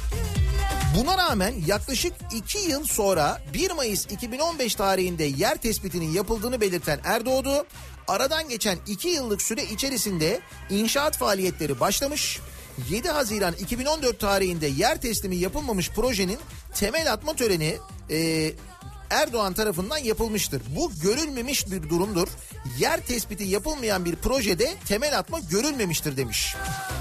Buna rağmen yaklaşık 2 yıl sonra 1 Mayıs 2015 tarihinde yer tespitinin yapıldığını belirten Erdoğdu, aradan geçen 2 yıllık süre içerisinde inşaat faaliyetleri başlamış. 7 Haziran 2014 tarihinde yer teslimi yapılmamış projenin temel atma töreni e, Erdoğan tarafından yapılmıştır. Bu görülmemiş bir durumdur. Yer tespiti yapılmayan bir projede temel atma görülmemiştir demiş.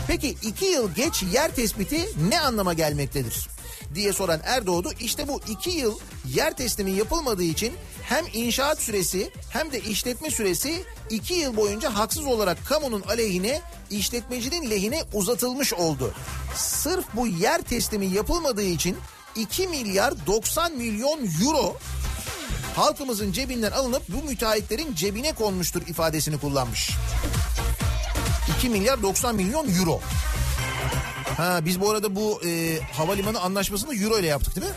Peki iki yıl geç yer tespiti ne anlama gelmektedir? diye soran Erdoğdu işte bu iki yıl yer teslimi yapılmadığı için hem inşaat süresi hem de işletme süresi iki yıl boyunca haksız olarak kamunun aleyhine işletmecinin lehine uzatılmış oldu. Sırf bu yer teslimi yapılmadığı için 2 milyar 90 milyon euro halkımızın cebinden alınıp bu müteahhitlerin cebine konmuştur ifadesini kullanmış. 2 milyar 90 milyon euro. Ha biz bu arada bu e, havalimanı anlaşmasını euro ile yaptık değil mi?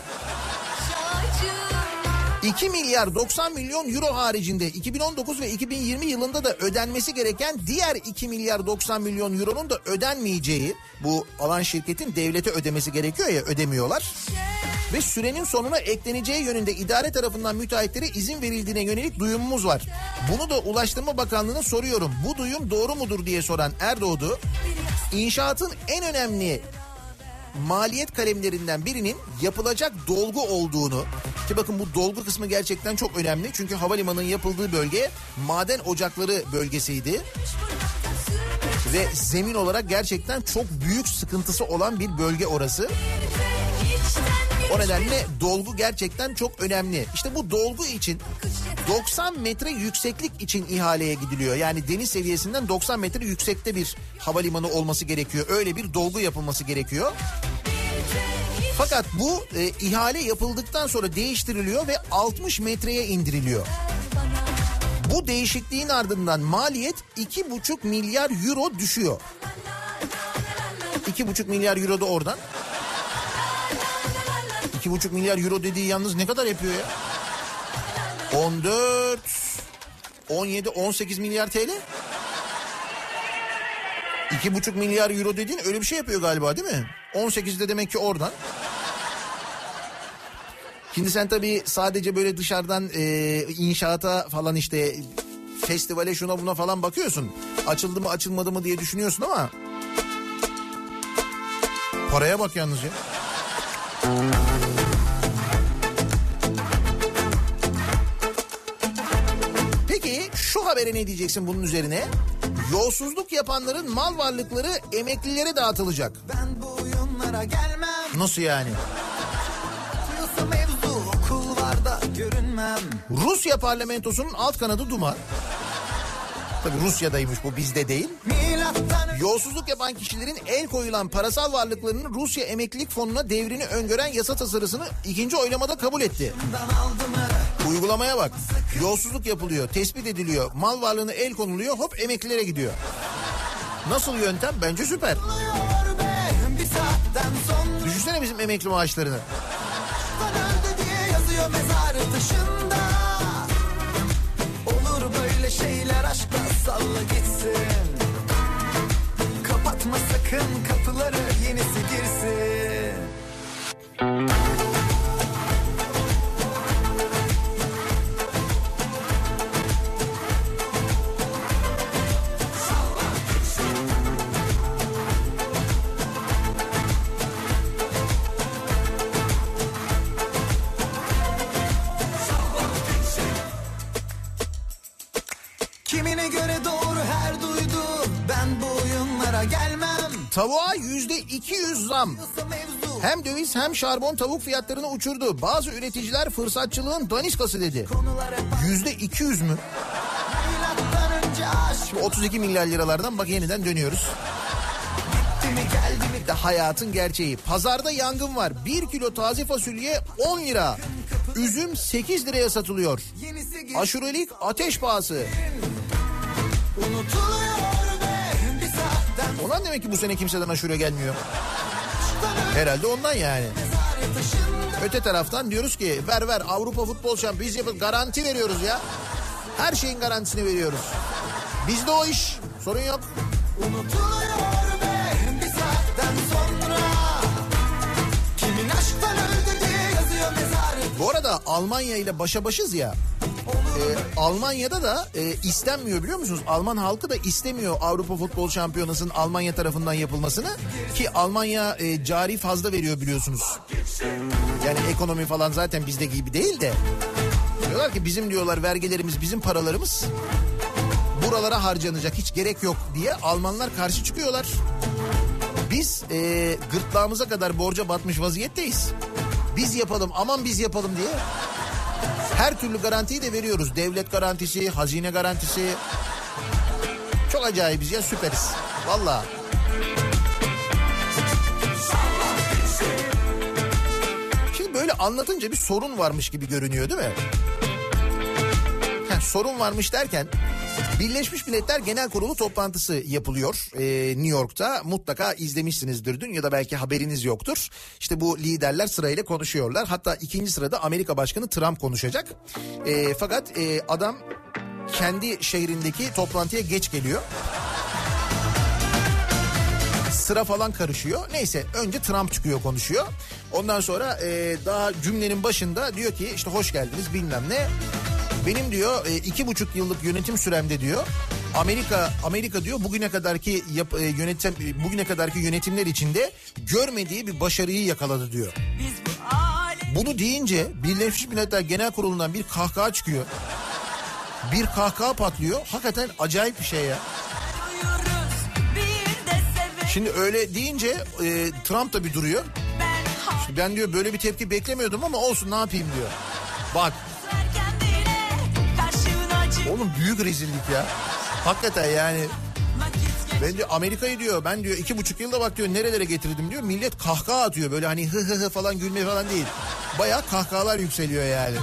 2 milyar 90 milyon euro haricinde 2019 ve 2020 yılında da ödenmesi gereken diğer 2 milyar 90 milyon euronun da ödenmeyeceği bu alan şirketin devlete ödemesi gerekiyor ya ödemiyorlar. Ve sürenin sonuna ekleneceği yönünde idare tarafından müteahhitlere izin verildiğine yönelik duyumumuz var. Bunu da Ulaştırma Bakanlığı'na soruyorum. Bu duyum doğru mudur diye soran Erdoğdu. İnşaatın en önemli maliyet kalemlerinden birinin yapılacak dolgu olduğunu ki bakın bu dolgu kısmı gerçekten çok önemli çünkü havalimanının yapıldığı bölge maden ocakları bölgesiydi ve zemin olarak gerçekten çok büyük sıkıntısı olan bir bölge orası. O nedenle dolgu gerçekten çok önemli. İşte bu dolgu için 90 metre yükseklik için ihaleye gidiliyor. Yani deniz seviyesinden 90 metre yüksekte bir havalimanı olması gerekiyor. Öyle bir dolgu yapılması gerekiyor. Fakat bu e, ihale yapıldıktan sonra değiştiriliyor ve 60 metreye indiriliyor. Bu değişikliğin ardından maliyet 2,5 milyar euro düşüyor. 2,5 milyar euro da oradan. 2,5 milyar euro dediği yalnız ne kadar yapıyor ya? 14, 17, 18 milyar TL. 2,5 milyar euro dediğin öyle bir şey yapıyor galiba değil mi? 18 de demek ki oradan. Şimdi sen tabii sadece böyle dışarıdan e, inşaata falan işte festivale şuna buna falan bakıyorsun. Açıldı mı açılmadı mı diye düşünüyorsun ama... Paraya bak yalnız ya. Habere ne diyeceksin bunun üzerine? Yolsuzluk yapanların mal varlıkları emeklilere dağıtılacak. Ben bu oyunlara gelmem. Nasıl yani? Rusya parlamentosunun alt kanadı Duma. Tabii Rusya'daymış bu bizde değil. Yolsuzluk yapan kişilerin el koyulan parasal varlıklarının Rusya emeklilik fonuna devrini öngören yasa tasarısını ikinci oylamada kabul etti. Uygulamaya bak. Yolsuzluk yapılıyor, tespit ediliyor, mal varlığına el konuluyor, hop emeklilere gidiyor. Nasıl yöntem? Bence süper. Düşünsene bizim emekli maaşlarını. Olur böyle şeyler aşkla salla gitsin. Kapatma sakın kapıları yenisi girsin. Tavuğa yüzde 200 zam. Hem döviz hem şarbon tavuk fiyatlarını uçurdu. Bazı üreticiler fırsatçılığın daniskası dedi. Yüzde 200 mü? Şimdi 32 milyar liralardan bak yeniden dönüyoruz. De hayatın gerçeği. Pazarda yangın var. 1 kilo taze fasulye 10 lira. Üzüm 8 liraya satılıyor. Aşurelik ateş pahası. Unutuluyor Ondan demek ki bu sene kimseden aşure gelmiyor. Herhalde ondan yani. Öte taraftan diyoruz ki ver ver Avrupa Futbol Şampiyonu biz yapın garanti veriyoruz ya. Her şeyin garantisini veriyoruz. Bizde o iş. Sorun yok. Unutuluyor be bir saatten sonra Kimin aşktan öldü diye yazıyor mezarı Bu arada Almanya ile başa başız ya. Ee, Almanya'da da e, istenmiyor biliyor musunuz? Alman halkı da istemiyor Avrupa Futbol Şampiyonası'nın Almanya tarafından yapılmasını. Ki Almanya e, cari fazla veriyor biliyorsunuz. Yani ekonomi falan zaten bizdeki gibi değil de. Diyorlar ki bizim diyorlar vergilerimiz bizim paralarımız buralara harcanacak hiç gerek yok diye Almanlar karşı çıkıyorlar. Biz e, gırtlağımıza kadar borca batmış vaziyetteyiz. Biz yapalım aman biz yapalım diye. Her türlü garantiyi de veriyoruz. Devlet garantisi, hazine garantisi. Çok acayibiz ya süperiz. Valla. Şimdi böyle anlatınca bir sorun varmış gibi görünüyor değil mi? Heh, sorun varmış derken Birleşmiş Milletler Genel Kurulu toplantısı yapılıyor ee, New York'ta. Mutlaka izlemişsinizdir dün ya da belki haberiniz yoktur. İşte bu liderler sırayla konuşuyorlar. Hatta ikinci sırada Amerika Başkanı Trump konuşacak. Ee, fakat e, adam kendi şehrindeki toplantıya geç geliyor. Sıra falan karışıyor. Neyse önce Trump çıkıyor konuşuyor. Ondan sonra e, daha cümlenin başında diyor ki işte hoş geldiniz bilmem ne. Benim diyor e, iki buçuk yıllık yönetim süremde diyor Amerika Amerika diyor bugüne kadarki yap, e, yönetim bugüne kadarki yönetimler içinde görmediği bir başarıyı yakaladı diyor. Bunu deyince Birleşmiş Milletler Genel Kurulu'ndan bir kahkaha çıkıyor. Bir kahkaha patlıyor. Hakikaten acayip bir şey ya. Şimdi öyle deyince e, Trump da bir duruyor. Şimdi ben diyor böyle bir tepki beklemiyordum ama olsun ne yapayım diyor. Bak oğlum büyük rezillik ya. Hakikaten yani ben diyor Amerika'yı diyor ben diyor iki buçuk yılda bak diyor nerelere getirdim diyor. Millet kahkaha atıyor böyle hani hı hı hı falan gülme falan değil. Bayağı kahkahalar yükseliyor yani.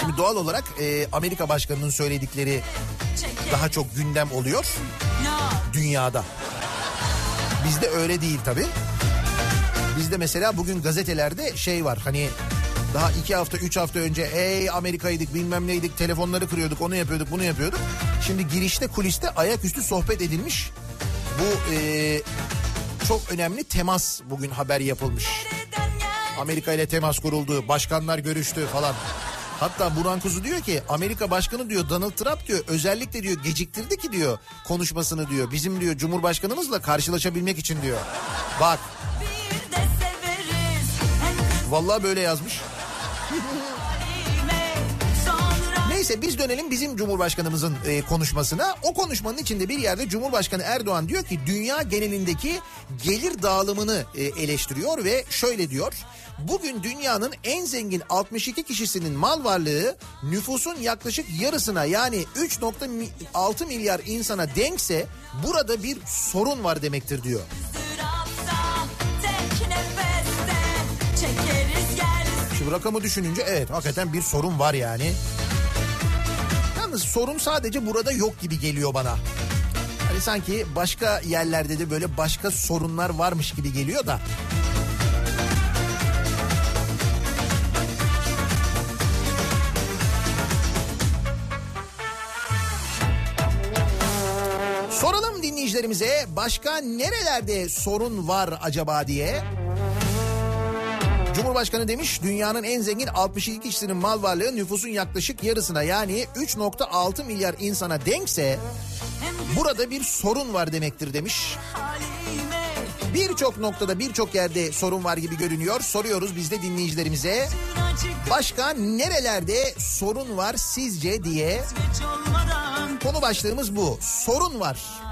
Şimdi doğal olarak e, Amerika Başkanı'nın söyledikleri daha çok gündem oluyor dünyada. Bizde öyle değil tabi. Bizde mesela bugün gazetelerde şey var hani daha iki hafta üç hafta önce ey Amerika'ydık bilmem neydik telefonları kırıyorduk onu yapıyorduk bunu yapıyorduk. Şimdi girişte kuliste ayaküstü sohbet edilmiş. Bu e, çok önemli temas bugün haber yapılmış. Amerika ile temas kuruldu, başkanlar görüştü falan. Hatta Burhan Kuzu diyor ki Amerika Başkanı diyor Donald Trump diyor özellikle diyor geciktirdi ki diyor konuşmasını diyor. Bizim diyor Cumhurbaşkanımızla karşılaşabilmek için diyor. Bak vallahi böyle yazmış. Neyse biz dönelim bizim Cumhurbaşkanımızın e, konuşmasına. O konuşmanın içinde bir yerde Cumhurbaşkanı Erdoğan diyor ki dünya genelindeki gelir dağılımını e, eleştiriyor ve şöyle diyor. Bugün dünyanın en zengin 62 kişisinin mal varlığı nüfusun yaklaşık yarısına yani 3.6 milyar insana denkse burada bir sorun var demektir diyor. Şimdi rakamı düşününce evet hakikaten bir sorun var yani. Yalnız sorun sadece burada yok gibi geliyor bana. Hani sanki başka yerlerde de böyle başka sorunlar varmış gibi geliyor da. Soralım dinleyicilerimize başka nerelerde sorun var acaba diye. Cumhurbaşkanı demiş dünyanın en zengin 62 kişisinin mal varlığı nüfusun yaklaşık yarısına yani 3.6 milyar insana denkse burada bir sorun var demektir demiş. Birçok noktada birçok yerde sorun var gibi görünüyor. Soruyoruz biz de dinleyicilerimize başka nerelerde sorun var sizce diye konu başlığımız bu. Sorun var.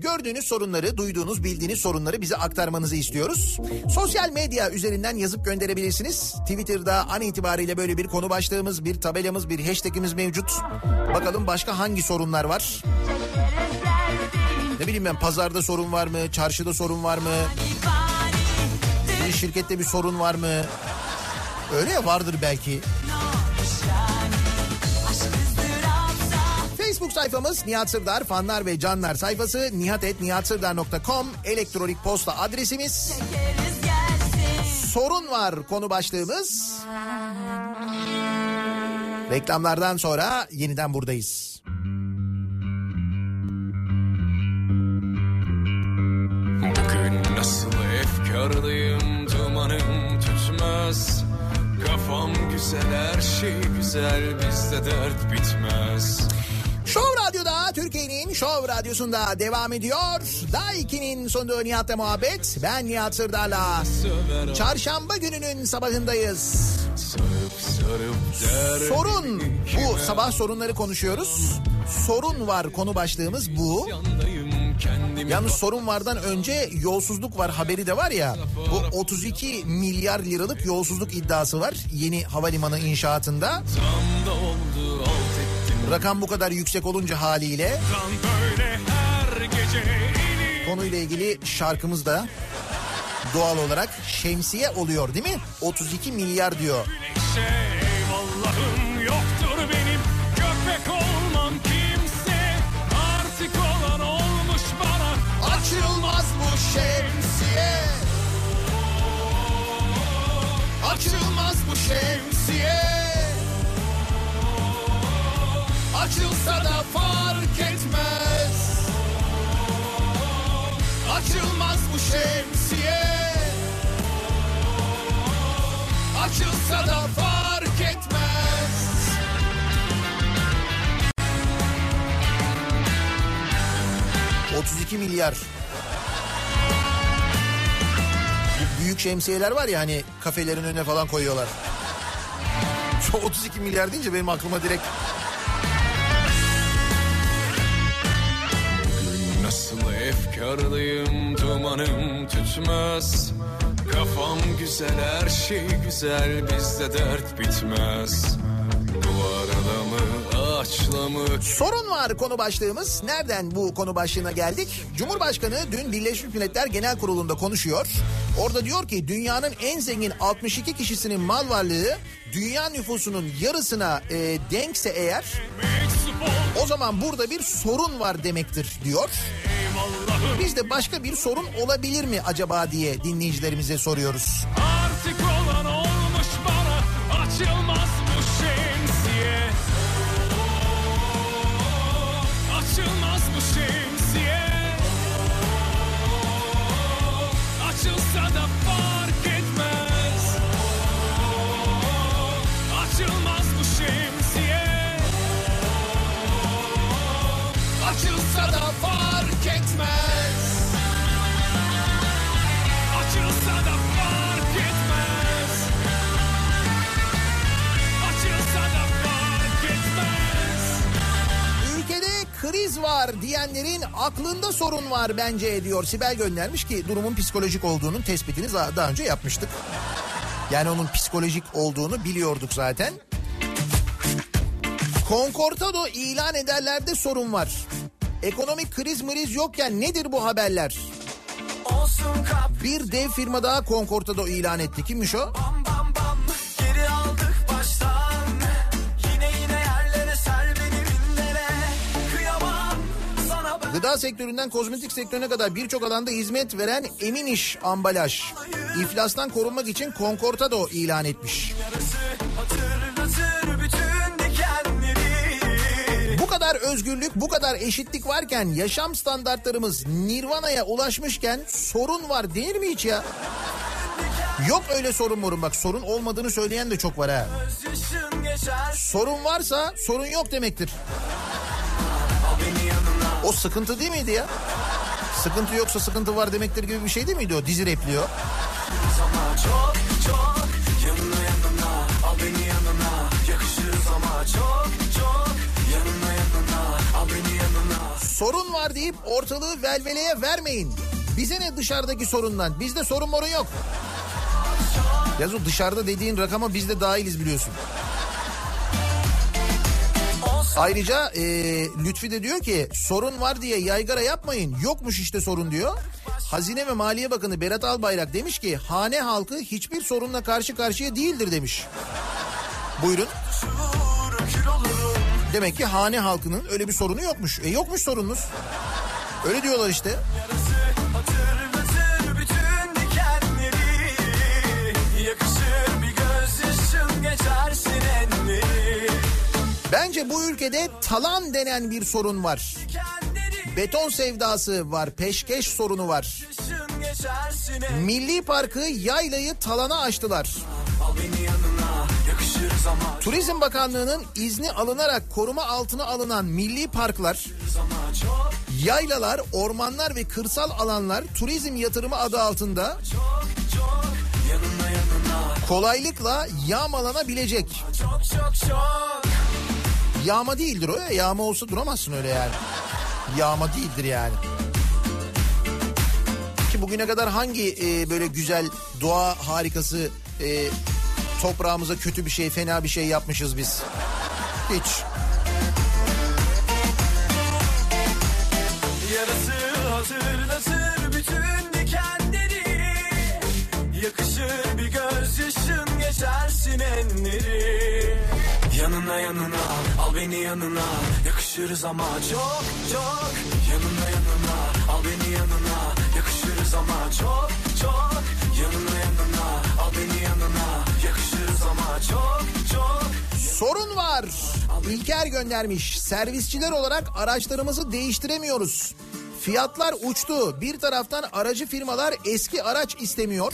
Gördüğünüz sorunları, duyduğunuz, bildiğiniz sorunları bize aktarmanızı istiyoruz. Sosyal medya üzerinden yazıp gönderebilirsiniz. Twitter'da an itibariyle böyle bir konu başlığımız, bir tabelamız, bir hashtagimiz mevcut. Bakalım başka hangi sorunlar var? Ne bileyim ben pazarda sorun var mı? Çarşıda sorun var mı? Bir şirkette bir sorun var mı? Öyle ya vardır belki. Facebook sayfamız Nihat Sırdar fanlar ve canlar sayfası nihatetnihatsırdar.com elektronik posta adresimiz. Sorun var konu başlığımız. Reklamlardan sonra yeniden buradayız. Bugün nasıl efkarlıyım dumanım tutmaz Kafam güzel her şey güzel bizde dert bitmez Show Radyo'da Türkiye'nin Show Radyosu'nda devam ediyor. Daiki'nin sunduğu Nihat'la muhabbet. Ben Nihat Sırdar'la. Çarşamba gününün sabahındayız. Sorun. Bu sabah sorunları konuşuyoruz. Sorun var konu başlığımız bu. Yalnız sorun vardan önce yolsuzluk var haberi de var ya. Bu 32 milyar liralık yolsuzluk iddiası var yeni havalimanı inşaatında. Tam da oldu Rakam bu kadar yüksek olunca haliyle konuyla ilgili şarkımız da doğal olarak şemsiye oluyor değil mi? 32 milyar diyor. güneşe Eyvallahım yoktur benim Köpek olmam kimse Artık olan olmuş bana Açılmaz bu şemsiye. Açılmaz bu şemsiye. Açılsa da fark etmez. Açılmaz bu şemsiye. Açılsa da fark etmez. ...32 milyar. Bu büyük şemsiyeler var ya hani kafelerin önüne falan koyuyorlar. Şu 32 milyar deyince benim aklıma direkt efkarlıyım dumanım tütmez Kafam güzel her şey güzel bizde dert bitmez Duvarla mı ağaçla mı Sorun var konu başlığımız. Nereden bu konu başlığına geldik? Cumhurbaşkanı dün Birleşmiş Milletler Genel Kurulu'nda konuşuyor. Orada diyor ki dünyanın en zengin 62 kişisinin mal varlığı dünya nüfusunun yarısına e, denkse eğer o zaman burada bir sorun var demektir diyor. Eyvallahım Biz de başka bir sorun olabilir mi acaba diye dinleyicilerimize soruyoruz. artık olan olmuş bana Açılmaz bu şemsiye. Açılmaz bu şemsiye. Açılsa da fark etmez. Açılsa da fark etmez Açılsa da fark etmez Ülkede kriz var diyenlerin aklında sorun var bence diyor. Sibel göndermiş ki durumun psikolojik olduğunun tespitini daha, önce yapmıştık. Yani onun psikolojik olduğunu biliyorduk zaten. Concortado ilan ederlerde sorun var. Ekonomik kriz mriz yokken nedir bu haberler? Bir dev firma daha Concortado ilan etti. Kimmiş o? bam bam bam Geri aldık baştan Yine yine yerlere ser beni binlere Kıyamam sana ben Gıda sektöründen kozmetik sektörüne kadar birçok alanda hizmet veren Emin İş Ambalaj iflastan korunmak için Concortado ilan etmiş. yarası Hatırlatır kadar özgürlük, bu kadar eşitlik varken yaşam standartlarımız Nirvana'ya ulaşmışken sorun var denir mi hiç ya? Yok öyle sorun morun bak sorun olmadığını söyleyen de çok var ha. Sorun varsa sorun yok demektir. O sıkıntı değil miydi ya? Sıkıntı yoksa sıkıntı var demektir gibi bir şey değil miydi o dizi ama çok çok Yanına yanına Al beni yanına Yakışırız ama çok Sorun var deyip ortalığı velveleye vermeyin. Bize ne dışarıdaki sorundan? Bizde sorun morun yok. Yaz o dışarıda dediğin rakama biz de dahiliz biliyorsun. Ayrıca e, Lütfi de diyor ki sorun var diye yaygara yapmayın. Yokmuş işte sorun diyor. Hazine ve Maliye Bakanı Berat Albayrak demiş ki hane halkı hiçbir sorunla karşı karşıya değildir demiş. Buyurun. Demek ki hane halkının öyle bir sorunu yokmuş. E yokmuş sorununuz. Öyle diyorlar işte. Bence bu ülkede talan denen bir sorun var. Beton sevdası var, peşkeş sorunu var. Milli Parkı yaylayı talana açtılar. Al beni yanına Turizm Bakanlığı'nın izni alınarak koruma altına alınan milli parklar, yaylalar, ormanlar ve kırsal alanlar turizm yatırımı adı altında kolaylıkla yağmalanabilecek. Yağma değildir o ya. Yağma olsa duramazsın öyle yani. Yağma değildir yani. Ki bugüne kadar hangi e, böyle güzel doğa harikası e, toprağımıza kötü bir şey, fena bir şey yapmışız biz? Hiç. Yarası hazırlatır bütün dikenleri. Yakışır bir gözyaşın geçersin enleri. Yanına yanına al beni yanına. Yakışırız ama çok çok. Yanına yanına al beni yanına. Yakışırız ama çok çok. Yanına yanına al beni yanına çok çok Sorun var. İlker göndermiş. Servisçiler olarak araçlarımızı değiştiremiyoruz. Fiyatlar uçtu. Bir taraftan aracı firmalar eski araç istemiyor.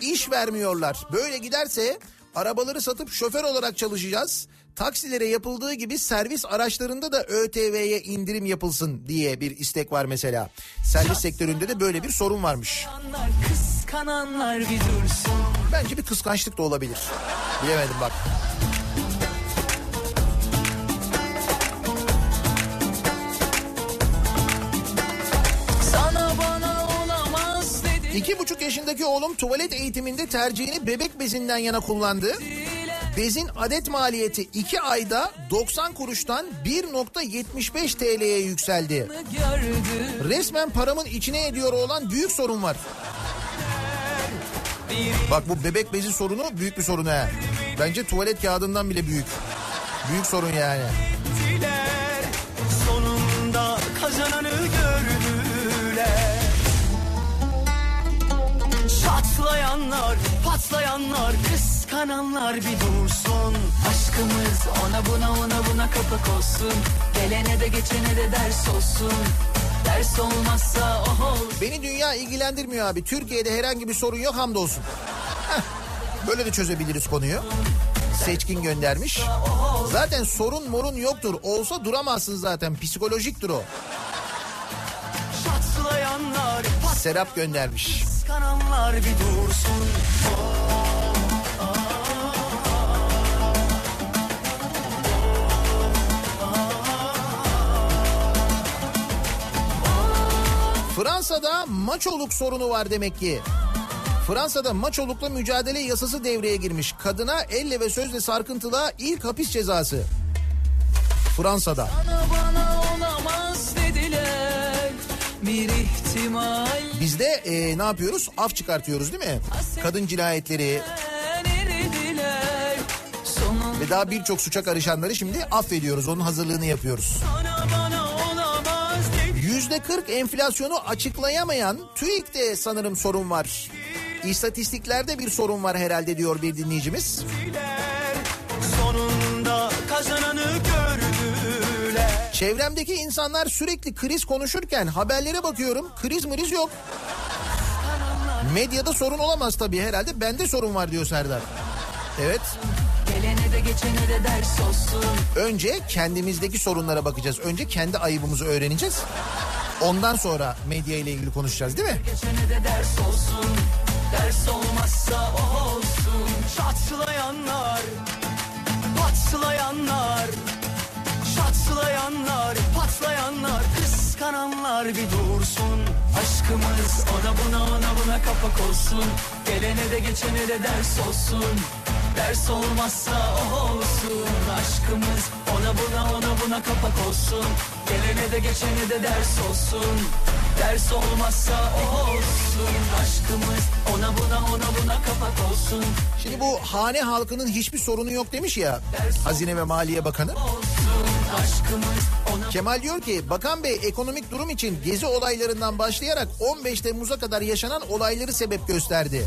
İş vermiyorlar. Böyle giderse arabaları satıp şoför olarak çalışacağız. Taksilere yapıldığı gibi servis araçlarında da ÖTV'ye indirim yapılsın diye bir istek var mesela. Servis sektöründe de böyle bir sorun varmış. Kıskananlar bir dursun Bence bir kıskançlık da olabilir. Bilemedim bak. İki buçuk yaşındaki oğlum tuvalet eğitiminde tercihini bebek bezinden yana kullandı. Bezin adet maliyeti 2 ayda 90 kuruştan 1.75 TL'ye yükseldi. Resmen paramın içine ediyor olan büyük sorun var. Bak bu bebek bezi sorunu büyük bir sorun ha. Bence tuvalet kağıdından bile büyük. Büyük sorun yani. Sonunda kazananı gördüler. Çatlayanlar, patlayanlar, kıskananlar bir dursun. Aşkımız ona buna ona buna kapak olsun. Gelene de geçene de ders olsun. Ders olmazsa oh ol. Beni dünya ilgilendirmiyor abi. Türkiye'de herhangi bir sorun yok hamdolsun. Heh, Böyle de çözebiliriz konuyu. Seçkin göndermiş. Zaten sorun morun yoktur. Olsa duramazsın zaten. Psikolojiktir o. Serap göndermiş. kıskananlar bir dursun. Fransa'da maçoluk sorunu var demek ki. Fransa'da maçolukla mücadele yasası devreye girmiş. Kadına elle ve sözle sarkıntılığa ilk hapis cezası. Fransa'da. Bana bana olamaz dediler Bizde e, ne yapıyoruz? Af çıkartıyoruz değil mi? Kadın cinayetleri ve daha birçok suça karışanları şimdi affediyoruz. Onun hazırlığını yapıyoruz. olamaz Yüzde 40 enflasyonu açıklayamayan TÜİK'te sanırım sorun var. İstatistiklerde bir sorun var herhalde diyor bir dinleyicimiz. sonunda kazananı gördüler Çevremdeki insanlar sürekli kriz konuşurken haberlere bakıyorum kriz mriz yok. Medyada sorun olamaz tabii herhalde bende sorun var diyor Serdar. Evet gelene de geçene de ders olsun önce kendimizdeki sorunlara bakacağız. Önce kendi ayıbımızı öğreneceğiz. Ondan sonra medya ile ilgili konuşacağız değil mi? geçene de ders olsun ders olmazsa olsun. Çatlayanlar patlayanlar çatlayanlar patlayanlar. Kıskananlar bir dursun. Aşkımız ona buna ona buna kapak olsun. Gelene de geçene de ders olsun. Ders olmazsa olsun. Aşkımız ona buna ona buna kapak olsun gelene de geçene de ders olsun ders olmazsa olsun aşkımız ona buna ona buna kapak olsun Şimdi bu hane halkının hiçbir sorunu yok demiş ya Hazine ve Maliye Bakanı. Kemal diyor ki Bakan Bey ekonomik durum için gezi olaylarından başlayarak 15 Temmuz'a kadar yaşanan olayları sebep gösterdi.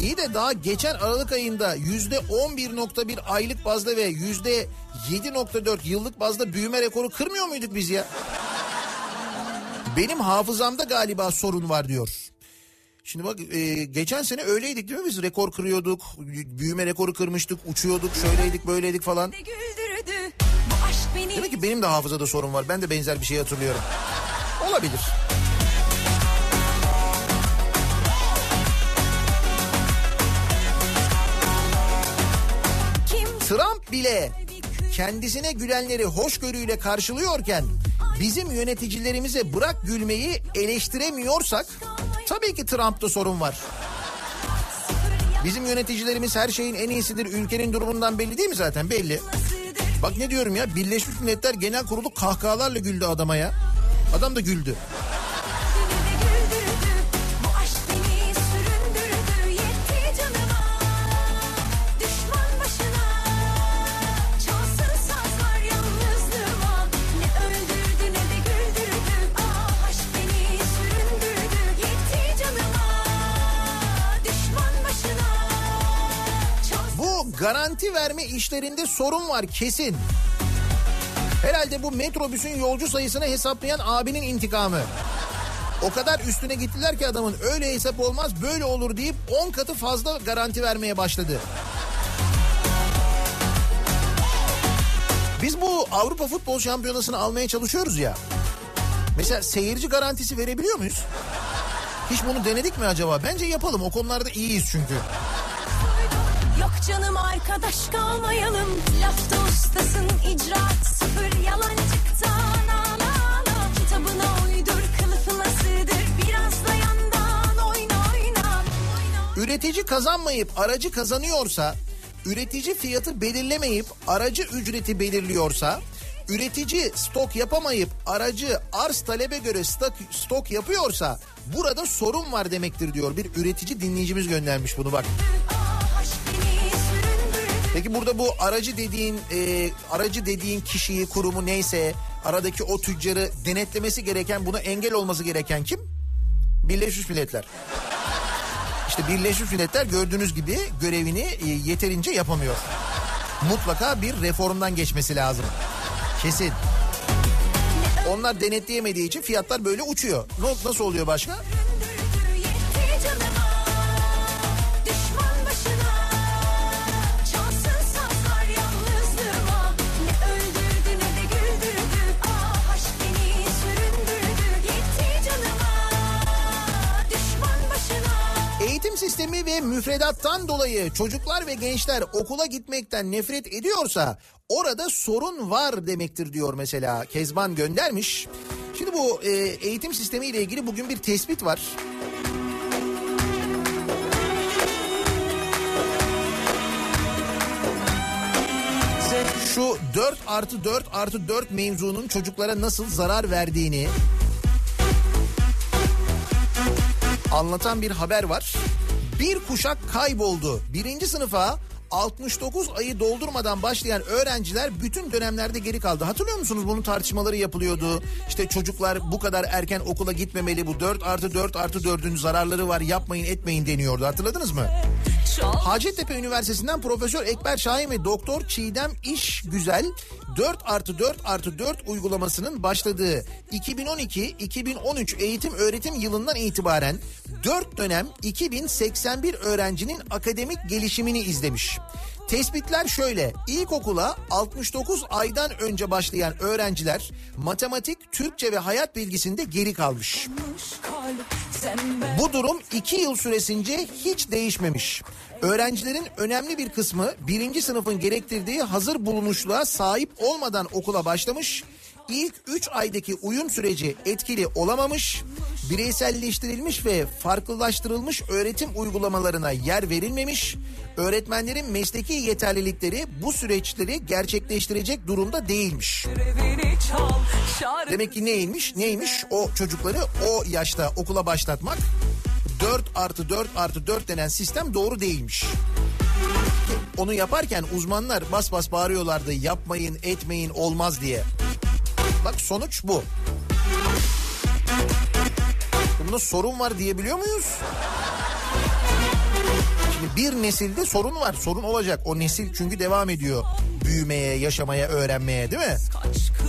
İyi de daha geçen Aralık ayında yüzde 11.1 aylık bazda ve %7.4 yıllık bazda büyüme rekoru kırmıyor muyduk biz ya? Benim hafızamda galiba sorun var diyor. Şimdi bak e, geçen sene öyleydik değil mi biz? Rekor kırıyorduk, büyüme rekoru kırmıştık, uçuyorduk, şöyleydik, böyleydik falan. Demek ki benim de hafızada sorun var. Ben de benzer bir şey hatırlıyorum. Olabilir. Trump bile kendisine gülenleri hoşgörüyle karşılıyorken bizim yöneticilerimize bırak gülmeyi eleştiremiyorsak tabii ki Trump'ta sorun var. Bizim yöneticilerimiz her şeyin en iyisidir. Ülkenin durumundan belli değil mi zaten? Belli. Bak ne diyorum ya Birleşmiş Milletler Genel Kurulu kahkahalarla güldü adama ya. Adam da güldü. Garanti verme işlerinde sorun var kesin. Herhalde bu metrobüsün yolcu sayısını hesaplayan abinin intikamı. O kadar üstüne gittiler ki adamın öyle hesap olmaz böyle olur deyip 10 katı fazla garanti vermeye başladı. Biz bu Avrupa Futbol Şampiyonası'nı almaya çalışıyoruz ya. Mesela seyirci garantisi verebiliyor muyuz? Hiç bunu denedik mi acaba? Bence yapalım. O konularda iyiyiz çünkü. Yok canım arkadaş kalmayalım Lafta ustasın icraat sıfır Yalancıktan ağla ağla Kitabına uydur kılıfına sığdır Biraz da yandan oyna oyna Üretici kazanmayıp aracı kazanıyorsa, üretici fiyatı belirlemeyip aracı ücreti belirliyorsa, üretici stok yapamayıp aracı arz talebe göre stok, stok yapıyorsa burada sorun var demektir diyor. Bir üretici dinleyicimiz göndermiş bunu bak. Peki burada bu aracı dediğin e, aracı dediğin kişiyi, kurumu neyse aradaki o tüccarı denetlemesi gereken, buna engel olması gereken kim? Birleşmiş Milletler. İşte Birleşmiş Milletler gördüğünüz gibi görevini e, yeterince yapamıyor. Mutlaka bir reformdan geçmesi lazım. Kesin. Onlar denetleyemediği için fiyatlar böyle uçuyor. Nasıl oluyor başka? Sistemi ve müfredattan dolayı çocuklar ve gençler okula gitmekten nefret ediyorsa orada sorun var demektir diyor mesela Kezban göndermiş. Şimdi bu e, eğitim sistemi ile ilgili bugün bir tespit var. Şu 4 artı 4 artı 4 mevzunun çocuklara nasıl zarar verdiğini anlatan bir haber var. Bir kuşak kayboldu. Birinci sınıfa 69 ayı doldurmadan başlayan öğrenciler bütün dönemlerde geri kaldı. Hatırlıyor musunuz bunun tartışmaları yapılıyordu. İşte çocuklar bu kadar erken okula gitmemeli. Bu 4 artı 4 artı 4'ün zararları var yapmayın etmeyin deniyordu. Hatırladınız mı? Hacettepe Üniversitesi'nden Profesör Ekber Şahin ve Doktor Çiğdem İş Güzel 4 artı 4 artı 4 uygulamasının başladığı 2012-2013 eğitim öğretim yılından itibaren 4 dönem 2081 öğrencinin akademik gelişimini izlemiş. Tespitler şöyle. İlkokula 69 aydan önce başlayan öğrenciler matematik, Türkçe ve hayat bilgisinde geri kalmış. Bu durum 2 yıl süresince hiç değişmemiş. Öğrencilerin önemli bir kısmı birinci sınıfın gerektirdiği hazır bulunuşluğa sahip olmadan okula başlamış. İlk 3 aydaki uyum süreci etkili olamamış. Bireyselleştirilmiş ve farklılaştırılmış öğretim uygulamalarına yer verilmemiş. Öğretmenlerin mesleki yeterlilikleri bu süreçleri gerçekleştirecek durumda değilmiş. Demek ki neymiş? Neymiş? O çocukları o yaşta okula başlatmak 4 artı 4 artı 4 denen sistem doğru değilmiş. Onu yaparken uzmanlar bas bas bağırıyorlardı yapmayın etmeyin olmaz diye. Bak sonuç bu. Bunda sorun var diyebiliyor muyuz? Şimdi bir nesilde sorun var. Sorun olacak. O nesil çünkü devam ediyor. Büyümeye, yaşamaya, öğrenmeye değil mi?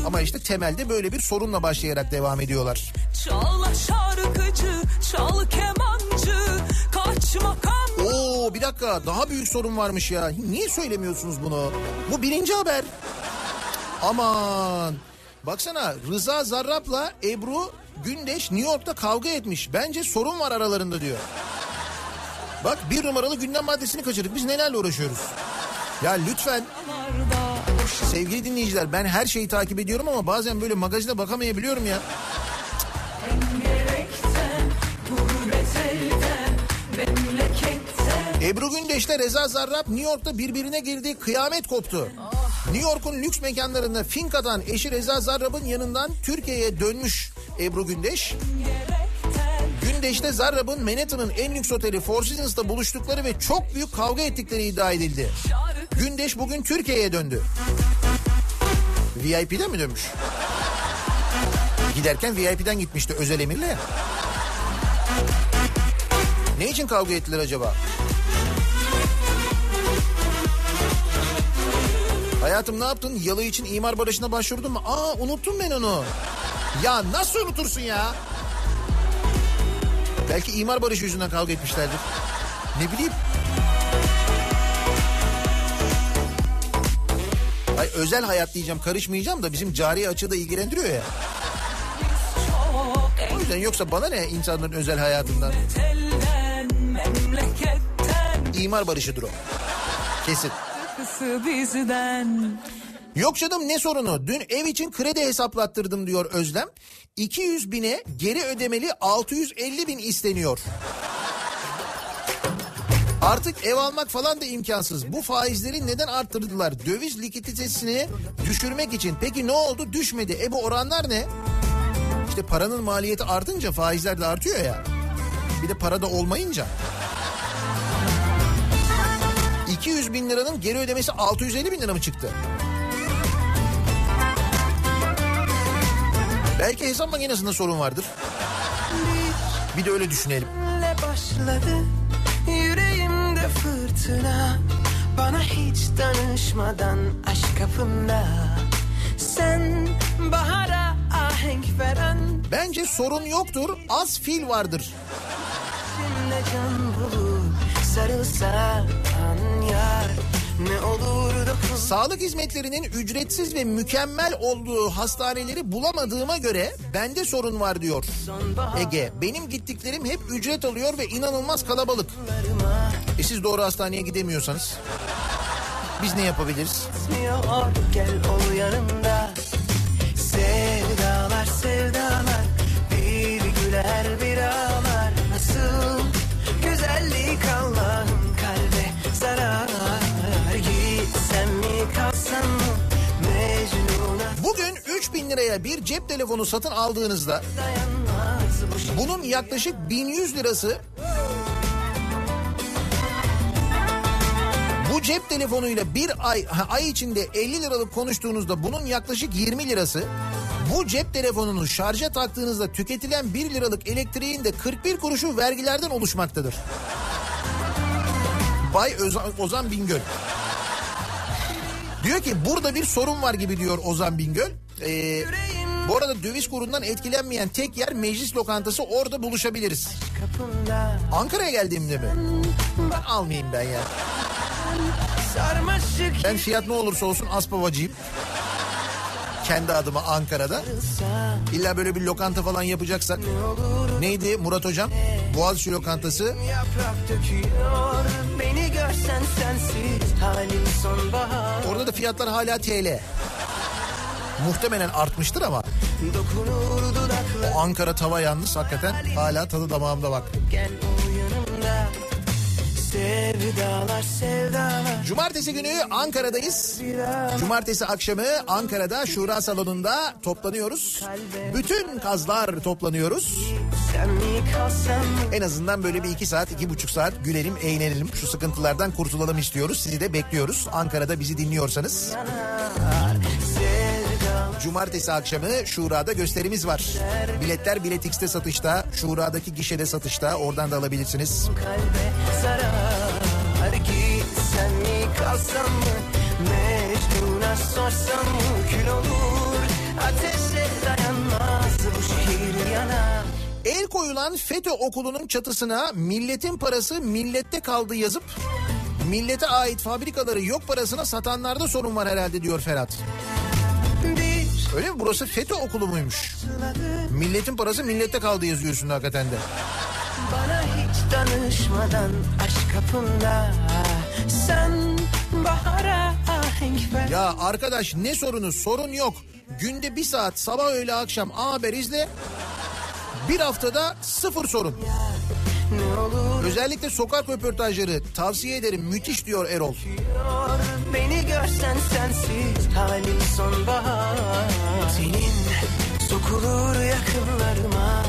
Ama işte temelde böyle bir sorunla başlayarak devam ediyorlar. Çal şarkıcı, çal kemancı, kaç makam Oo bir dakika daha büyük sorun varmış ya. Niye söylemiyorsunuz bunu? Bu birinci haber. Aman. Baksana Rıza Zarrab'la Ebru Gündeş New York'ta kavga etmiş. Bence sorun var aralarında diyor. Bak bir numaralı gündem maddesini kaçırdık. Biz nelerle uğraşıyoruz? Ya lütfen sevgili dinleyiciler ben her şeyi takip ediyorum ama bazen böyle magazine bakamayabiliyorum ya. Ebru Gündeş'le Reza Zarrab New York'ta birbirine girdiği kıyamet koptu. New York'un lüks mekanlarında Finka'dan eşi Reza Zarrab'ın yanından Türkiye'ye dönmüş Ebru Gündeş. Gündeş'te Zarrab'ın Manhattan'ın en lüks oteli Four Seasons'ta buluştukları ve çok büyük kavga ettikleri iddia edildi. Gündeş bugün Türkiye'ye döndü. VIP'den mi dönmüş? Giderken VIP'den gitmişti özel emirle. Ne için kavga ettiler acaba? Hayatım ne yaptın? Yalı için imar barışına başvurdun mu? Aa unuttum ben onu. Ya nasıl unutursun ya? Belki imar barışı yüzünden kavga etmişlerdir. Ne bileyim. Ay, özel hayat diyeceğim karışmayacağım da bizim cari açığı da ilgilendiriyor ya. O yüzden yoksa bana ne insanların özel hayatından? İmar barışıdır o. Kesin. kısı bizden Yok canım ne sorunu? Dün ev için kredi hesaplattırdım diyor Özlem. 200 bine geri ödemeli 650 bin isteniyor. Artık ev almak falan da imkansız. Bu faizleri neden arttırdılar? Döviz likiditesini düşürmek için. Peki ne oldu? Düşmedi. E bu oranlar ne? İşte paranın maliyeti artınca faizler de artıyor ya. Bir de para da olmayınca. 200 bin liranın geri ödemesi 650 bin lira mı çıktı? Belki hesap makinesinde sorun vardır. Bir de öyle düşünelim. Başladı yüreğimde fırtına Bana hiç danışmadan aşk kapında Sen bahara ahenk veren Bence sorun yoktur, az fil vardır. Şimdi can bulur sarılsa an yar Sağlık hizmetlerinin ücretsiz ve mükemmel olduğu hastaneleri bulamadığıma göre bende sorun var diyor. Ege, benim gittiklerim hep ücret alıyor ve inanılmaz kalabalık. E siz doğru hastaneye gidemiyorsanız biz ne yapabiliriz? Gel ol yanımda Sevdalar sevdalar Bir güler bir ağlar Nasıl güzellik Allah'ım 3000 liraya bir cep telefonu satın aldığınızda bunun yaklaşık 1100 lirası Bu cep telefonuyla bir ay ay içinde 50 liralık konuştuğunuzda bunun yaklaşık 20 lirası bu cep telefonunu şarja taktığınızda tüketilen 1 liralık elektriğin de 41 kuruşu vergilerden oluşmaktadır. Bay Ozan, Ozan Bingöl. Diyor ki burada bir sorun var gibi diyor Ozan Bingöl. Ee, bu arada döviz kurundan etkilenmeyen tek yer meclis lokantası orada buluşabiliriz. Ankara'ya geldiğimde mi? Ben almayayım ben ya. Ben fiyat ne olursa olsun Aspavacıyım. Kendi adıma Ankara'da. İlla böyle bir lokanta falan yapacaksak. Neydi Murat Hocam? Boğaziçi lokantası. Orada da fiyatlar hala TL. Muhtemelen artmıştır ama o Ankara tava yalnız hakikaten hala tadı damağımda bak. Sevdalar sevdalar Cumartesi günü Ankara'dayız. Cumartesi akşamı Ankara'da Şura Salonu'nda toplanıyoruz. Bütün kazlar toplanıyoruz. En azından böyle bir iki saat, iki buçuk saat gülelim, eğlenelim. Şu sıkıntılardan kurtulalım istiyoruz. Sizi de bekliyoruz. Ankara'da bizi dinliyorsanız. Sevdalar Cumartesi akşamı Şura'da gösterimiz var. Biletler Bilet X'te satışta, Şura'daki gişede satışta. Oradan da alabilirsiniz. kalbe zarar Gitsen mi kalsam mı Mecnun'a sorsam mı Kül olur Ateşe dayanmaz bu şehir yanar El koyulan FETÖ okulunun çatısına milletin parası millette kaldı yazıp millete ait fabrikaları yok parasına satanlarda sorun var herhalde diyor Ferhat. Öyle mi? Burası FETÖ okulu muymuş? Milletin parası millette kaldı yazıyorsun hakikaten de. Bana hiç danışmadan aşk kapında Sen bahara ahenk ver Ya arkadaş ne sorunu? Sorun yok. Günde bir saat sabah öğle akşam A Haber izle. Bir haftada sıfır sorun. Olur Özellikle sokak röportajları. Tavsiye ederim. Müthiş diyor Erol. Beni görsen sensiz. Halim sonbahar. Senin sokulur yakınlarıma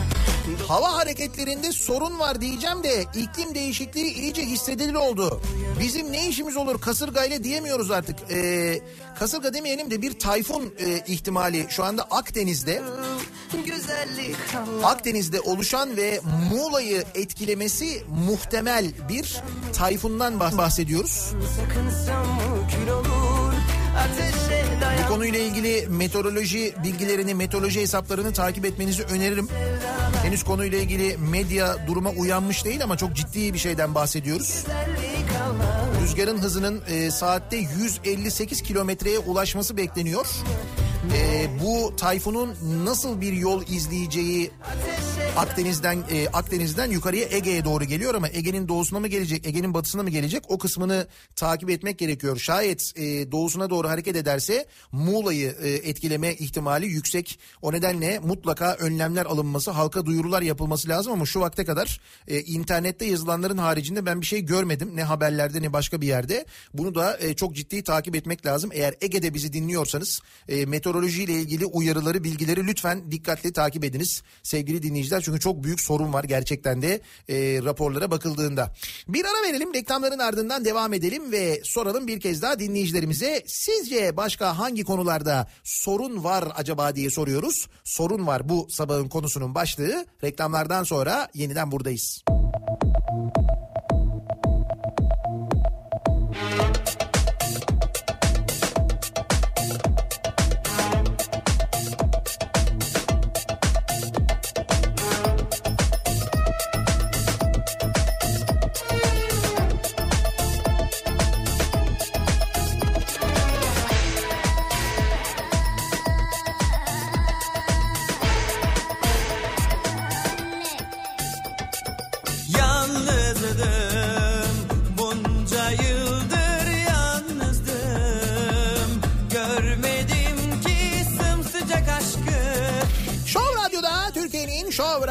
Hava hareketlerinde sorun var diyeceğim de iklim değişikliği iyice hissedilir oldu. Bizim ne işimiz olur kasırgayla diyemiyoruz artık. Ee, kasırga demeyelim de bir tayfun e, ihtimali şu anda Akdeniz'de. Güzellik Akdeniz'de oluşan ve Muğla'yı etkilemesi muhtemel bir tayfundan bah- bahsediyoruz. Bu konuyla ilgili meteoroloji bilgilerini, meteoroloji hesaplarını takip etmenizi öneririm. Henüz konuyla ilgili medya duruma uyanmış değil ama çok ciddi bir şeyden bahsediyoruz. Rüzgarın hızının e, saatte 158 kilometreye ulaşması bekleniyor. E, bu tayfunun nasıl bir yol izleyeceği Akdeniz'den e, Akdeniz'den yukarıya Ege'ye doğru geliyor ama Ege'nin doğusuna mı gelecek, Ege'nin batısına mı gelecek? O kısmını takip etmek gerekiyor. Şayet e, doğusuna doğru hareket ederse Muğla'yı e, etkileme ihtimali yüksek. O nedenle mutlaka önlemler alınması, halka duyurular yapılması lazım ama şu vakte kadar e, internette yazılanların haricinde ben bir şey görmedim. Ne haberlerde ne başka bir yerde. Bunu da e, çok ciddi takip etmek lazım. Eğer Ege'de bizi dinliyorsanız e, meteorolojiyle ilgili uyarıları, bilgileri lütfen dikkatli takip ediniz sevgili dinleyiciler. Çünkü çok büyük sorun var gerçekten de e, raporlara bakıldığında. Bir ara verelim reklamların ardından devam edelim ve soralım bir kez daha dinleyicilerimize. Sizce başka hangi konularda sorun var acaba diye soruyoruz. Sorun var bu sabahın konusunun başlığı. Reklamlardan sonra yeniden buradayız. Yalnızdım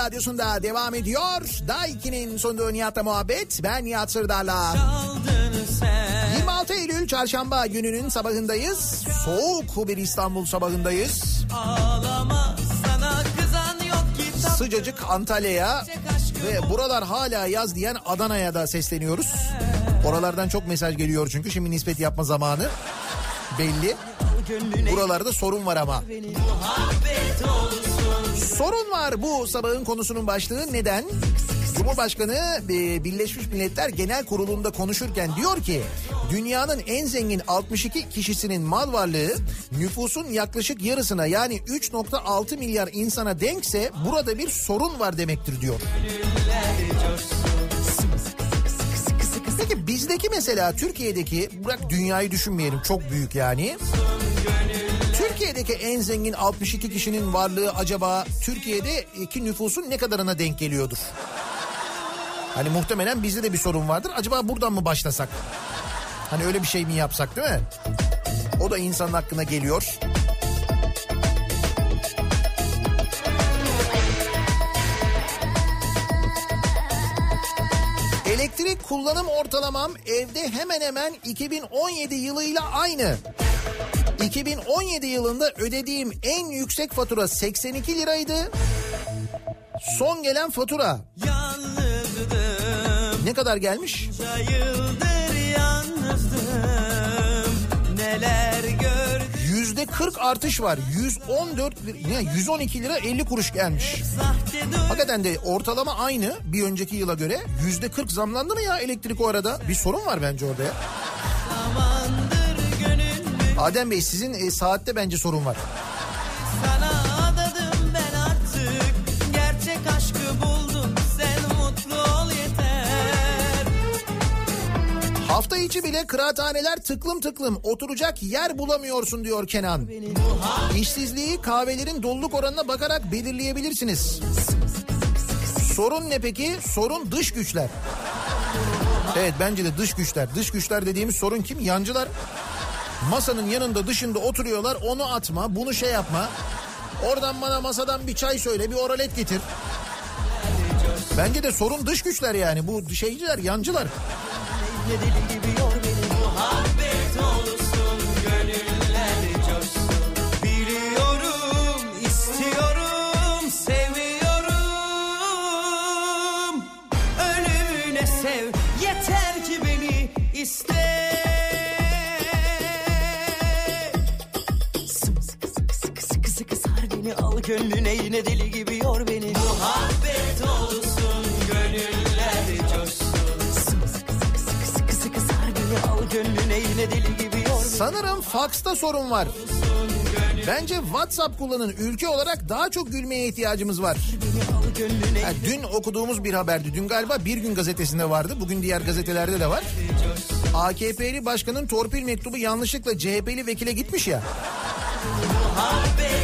Radyosu'nda devam ediyor. Daiki'nin sunduğu Nihat'la muhabbet. Ben Nihat Sırdar'la. Aldın sen 26 Eylül çarşamba gününün sabahındayız. Soğuk bir İstanbul sabahındayız. Ağlama Sıcacık Antalya'ya ve buralar hala yaz diyen Adana'ya da sesleniyoruz. Oralardan çok mesaj geliyor çünkü şimdi nispet yapma zamanı belli. Buralarda sorun var ama. Sorun var bu sabahın konusunun başlığı neden? Cumhurbaşkanı e, Birleşmiş Milletler Genel Kurulu'nda konuşurken diyor ki dünyanın en zengin 62 kişisinin mal varlığı nüfusun yaklaşık yarısına yani 3.6 milyar insana denkse burada bir sorun var demektir diyor. Peki bizdeki mesela Türkiye'deki bırak dünyayı düşünmeyelim çok büyük yani. Türkiye'deki en zengin 62 kişinin varlığı acaba Türkiye'deki nüfusun ne kadarına denk geliyordur? Hani muhtemelen bizde de bir sorun vardır. Acaba buradan mı başlasak? Hani öyle bir şey mi yapsak değil mi? O da insanın hakkına geliyor. Elektrik kullanım ortalamam evde hemen hemen 2017 yılıyla aynı. 2017 yılında ödediğim en yüksek fatura 82 liraydı. Son gelen fatura Yalnızdım ne kadar gelmiş? Yüzde 40 artış var. 114 lir- ne 112 lira 50 kuruş gelmiş. Hakikaten de ortalama aynı bir önceki yıla göre. Yüzde 40 zamlandı mı ya elektrik o arada? Bir sorun var bence orada ya. Adem Bey sizin e, saatte bence sorun var. Buldum Hafta içi bile kıraathaneler tıklım tıklım oturacak yer bulamıyorsun diyor Kenan. İşsizliği kahvelerin doluluk oranına bakarak belirleyebilirsiniz. Sorun ne peki? Sorun dış güçler. Evet bence de dış güçler. Dış güçler dediğimiz sorun kim? Yancılar. Masanın yanında dışında oturuyorlar onu atma bunu şey yapma. Oradan bana masadan bir çay söyle bir oralet getir. Bence de sorun dış güçler yani bu şeyciler yancılar. Ne gibi yor gönlüne yine deli gibi yor beni Muhabbet olsun gönüller coşsun Sıkı sıkı sıkı sıkı sıkı sar beni al gönlüne yine deli gibi yor beni Sanırım faxta sorun var. Bence WhatsApp kullanın ülke olarak daha çok gülmeye ihtiyacımız var. Ha, dün okuduğumuz bir haberdi. Dün galiba Bir Gün gazetesinde vardı. Bugün diğer gazetelerde de var. AKP'li başkanın torpil mektubu yanlışlıkla CHP'li vekile gitmiş ya. Muhabbet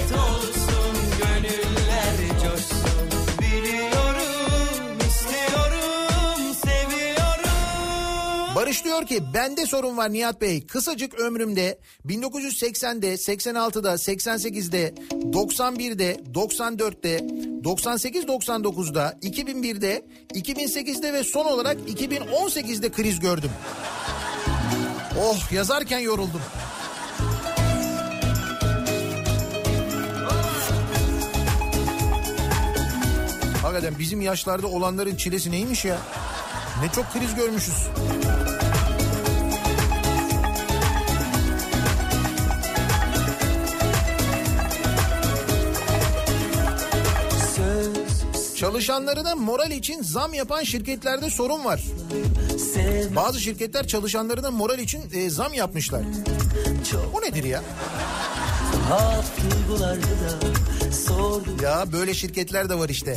Barış diyor ki bende sorun var Nihat Bey. Kısacık ömrümde 1980'de, 86'da, 88'de, 91'de, 94'te, 98-99'da, 2001'de, 2008'de ve son olarak 2018'de kriz gördüm. Oh yazarken yoruldum. Hakikaten bizim yaşlarda olanların çilesi neymiş ya? Ne çok kriz görmüşüz. Çalışanlarına moral için zam yapan şirketlerde sorun var. Bazı şirketler çalışanlarına moral için e, zam yapmışlar. Bu nedir ya? Ya böyle şirketler de var işte.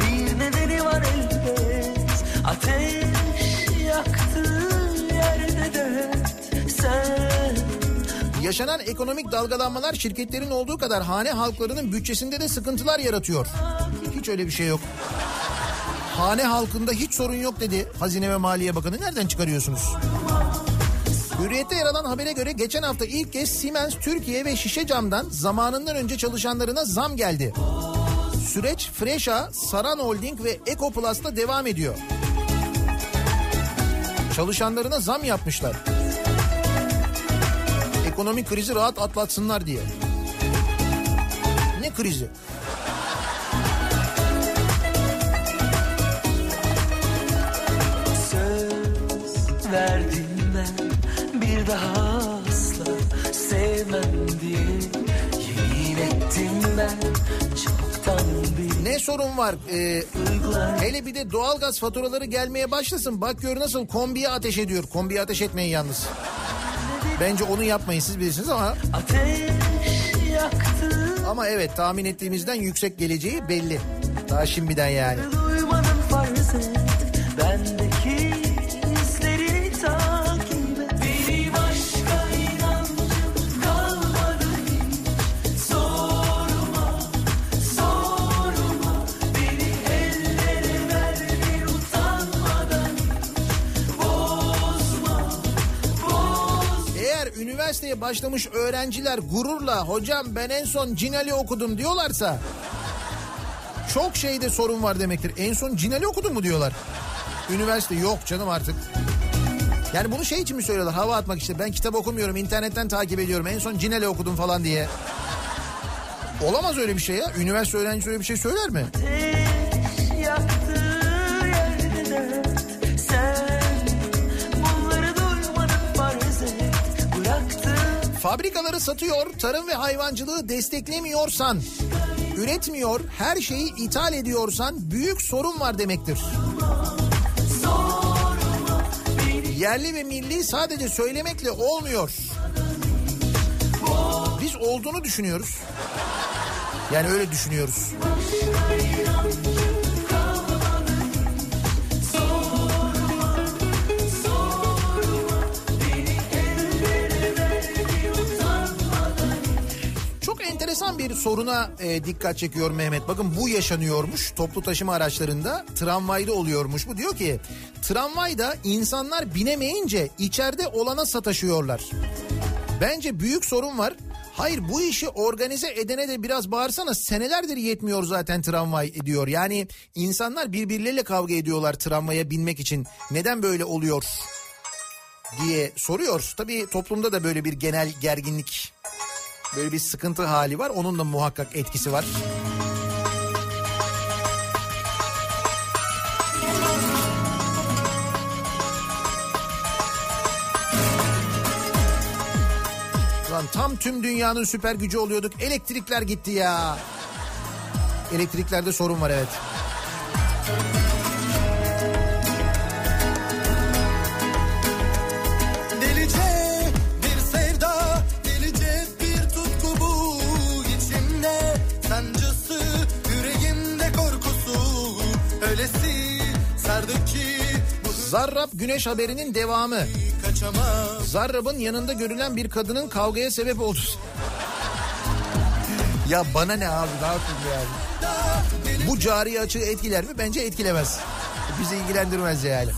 Bir nedeni var elbet Ateş yaktığı yerde de sen Yaşanan ekonomik dalgalanmalar şirketlerin olduğu kadar hane halklarının bütçesinde de sıkıntılar yaratıyor. Hiç öyle bir şey yok. Hane halkında hiç sorun yok dedi Hazine ve Maliye Bakanı. Nereden çıkarıyorsunuz? Hürriyette yer alan habere göre geçen hafta ilk kez Siemens Türkiye ve Şişe Cam'dan zamanından önce çalışanlarına zam geldi. Süreç Freşa, Saran Holding ve Ekoplus'ta devam ediyor. Çalışanlarına zam yapmışlar. Ekonomik krizi rahat atlatsınlar diye. Ne krizi? söz verdim ben Bir daha asla sevmem diye Yemin ettim ben çoktan bir Ne sorun var? Ee, hele bir de doğalgaz faturaları gelmeye başlasın. Bak gör nasıl kombiye ateş ediyor. Kombiye ateş etmeyin yalnız. Bence onu yapmayın siz bilirsiniz ama ama evet tahmin ettiğimizden yüksek geleceği belli. Daha şimdiden yani. Duymadın farz et Bendeki üniversiteye başlamış öğrenciler gururla hocam ben en son Cinali okudum diyorlarsa çok şeyde sorun var demektir. En son Cinali okudun mu diyorlar. Üniversite yok canım artık. Yani bunu şey için mi söylüyorlar hava atmak işte ben kitap okumuyorum internetten takip ediyorum en son Cinali okudum falan diye. Olamaz öyle bir şey ya. Üniversite öğrencisi öyle bir şey söyler mi? Fabrikaları satıyor, tarım ve hayvancılığı desteklemiyorsan, üretmiyor, her şeyi ithal ediyorsan büyük sorun var demektir. Yerli ve milli sadece söylemekle olmuyor. Biz olduğunu düşünüyoruz. Yani öyle düşünüyoruz. Enteresan bir soruna e, dikkat çekiyor Mehmet. Bakın bu yaşanıyormuş toplu taşıma araçlarında tramvayda oluyormuş. Bu diyor ki tramvayda insanlar binemeyince içeride olana sataşıyorlar. Bence büyük sorun var. Hayır bu işi organize edene de biraz bağırsana senelerdir yetmiyor zaten tramvay ediyor. Yani insanlar birbirleriyle kavga ediyorlar tramvaya binmek için. Neden böyle oluyor diye soruyor. Tabii toplumda da böyle bir genel gerginlik böyle bir sıkıntı hali var. Onun da muhakkak etkisi var. Lan tam tüm dünyanın süper gücü oluyorduk. Elektrikler gitti ya. Elektriklerde sorun var evet. Zarrab Güneş haberinin devamı. Zarrab'ın yanında görülen bir kadının kavgaya sebep oldu. ya bana ne abi ne yapayım yani. Bu cari açığı etkiler mi? Bence etkilemez. Bizi ilgilendirmez yani.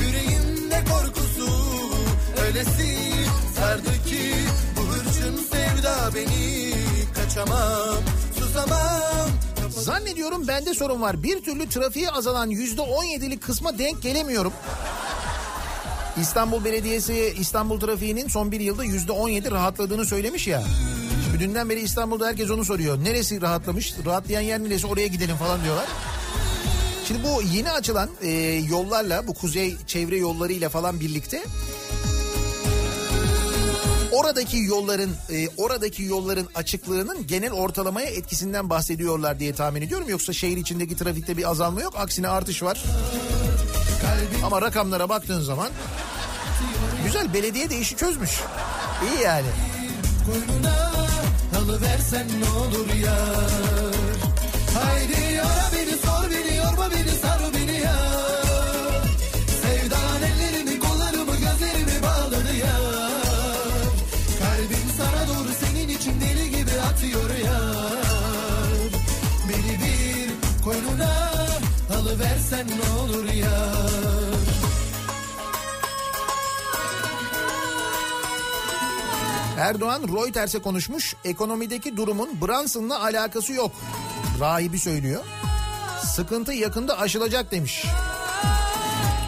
Yüreğimde korkusu öylesi sardı ki bu hırçın sevda beni kaçamam, susamam. Zannediyorum bende sorun var. Bir türlü trafiğe azalan yüzde on yedilik kısma denk gelemiyorum. İstanbul Belediyesi İstanbul trafiğinin son bir yılda yüzde on yedi rahatladığını söylemiş ya. Şimdi dünden beri İstanbul'da herkes onu soruyor. Neresi rahatlamış? Rahatlayan yer neresi? Oraya gidelim falan diyorlar. Şimdi bu yeni açılan e, yollarla bu kuzey çevre yollarıyla falan birlikte oradaki yolların e, oradaki yolların açıklığının genel ortalamaya etkisinden bahsediyorlar diye tahmin ediyorum. Yoksa şehir içindeki trafikte bir azalma yok. Aksine artış var. Ama rakamlara baktığın zaman güzel belediye de işi çözmüş. İyi yani. Koynuna alıversen ne olur ya Haydi yora beni sor beni yorma beni sar beni ya Sevdan ellerimi kollarımı gözlerimi bağladı ya için deli gibi atıyor ya Beni bir koynuna alıversen ne olur ya Erdoğan Reuters'e konuşmuş. Ekonomideki durumun Brunson'la alakası yok. Rahibi söylüyor. Sıkıntı yakında aşılacak demiş.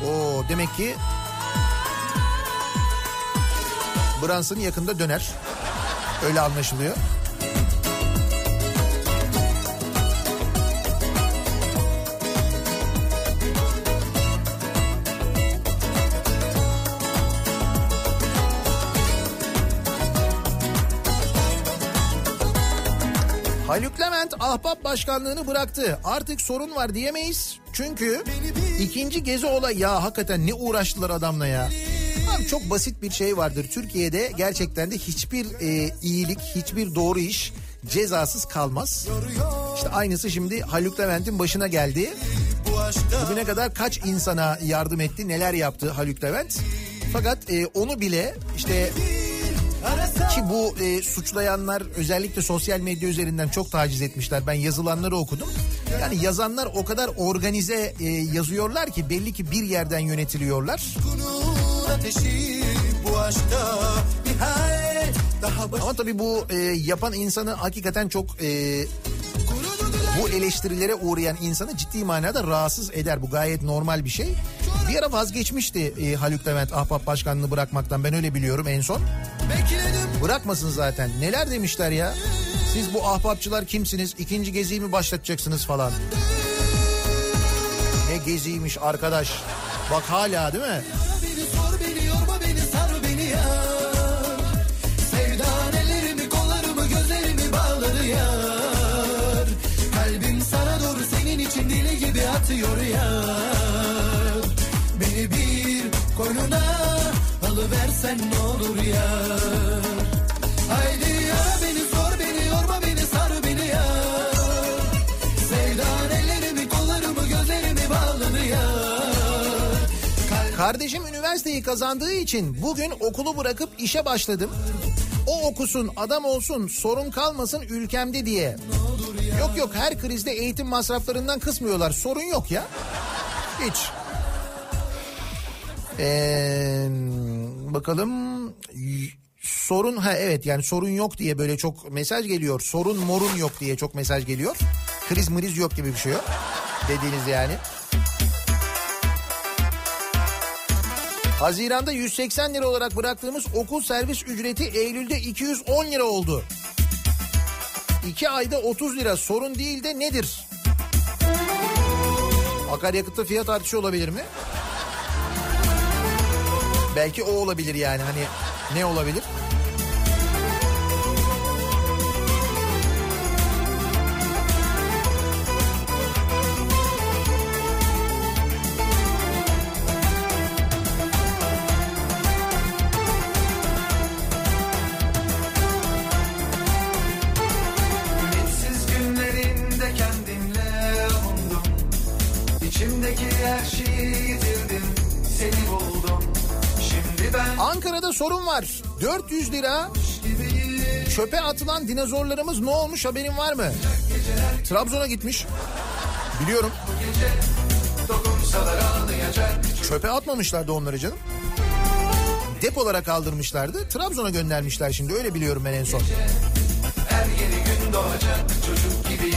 O demek ki Brunson yakında döner. Öyle anlaşılıyor. Haluk Levent ahbap başkanlığını bıraktı. Artık sorun var diyemeyiz. Çünkü ikinci gezi olay ya hakikaten ne uğraştılar adamla ya. Abi çok basit bir şey vardır. Türkiye'de gerçekten de hiçbir e, iyilik, hiçbir doğru iş cezasız kalmaz. İşte aynısı şimdi Haluk Levent'in başına geldi. Bugüne kadar kaç insana yardım etti, neler yaptı Haluk Levent. Fakat e, onu bile işte ki bu e, suçlayanlar özellikle sosyal medya üzerinden çok taciz etmişler. Ben yazılanları okudum. Yani yazanlar o kadar organize e, yazıyorlar ki belli ki bir yerden yönetiliyorlar. Bunun ateşi bu aşkta nihayet daha baş... Ama tabii bu e, yapan insanı hakikaten çok e, bu eleştirilere uğrayan insanı ciddi manada rahatsız eder. Bu gayet normal bir şey. Bir ara vazgeçmişti e, Haluk Levent ahbap başkanlığını bırakmaktan ben öyle biliyorum en son. Bekledim Bırakmasın zaten. Neler demişler ya? Siz bu ahbapçılar kimsiniz? İkinci geziyi mi başlatacaksınız falan? Ne geziymiş arkadaş. Bak hala değil mi? Bağladı ya Kalbim sana doğru senin için deli gibi atıyor ya Beni bir koynuna alıversen ne olur ya Haydi ya beni sor beni yorma beni sar beni ya Sevdan ellerimi kollarımı gözlerimi bağladı ya Kardeşim üniversiteyi kazandığı için bugün okulu bırakıp işe başladım. Okusun, adam olsun, sorun kalmasın ülkemde diye. Yok yok her krizde eğitim masraflarından kısmıyorlar. Sorun yok ya. Hiç. Ee, bakalım sorun ha evet yani sorun yok diye böyle çok mesaj geliyor. Sorun morun yok diye çok mesaj geliyor. Kriz mriz yok gibi bir şey yok. Dediğiniz yani. Haziranda 180 lira olarak bıraktığımız okul servis ücreti Eylül'de 210 lira oldu. 2 ayda 30 lira sorun değil de nedir? Akaryakıtta fiyat artışı olabilir mi? Belki o olabilir yani hani ne olabilir? 400 lira çöpe atılan dinozorlarımız ne olmuş haberin var mı? Trabzon'a gitmiş. Biliyorum. Çöpe atmamışlardı onları canım. Depolara kaldırmışlardı. Trabzon'a göndermişler şimdi öyle biliyorum ben en son. Her yeni gün doğacak çocuk gibiyim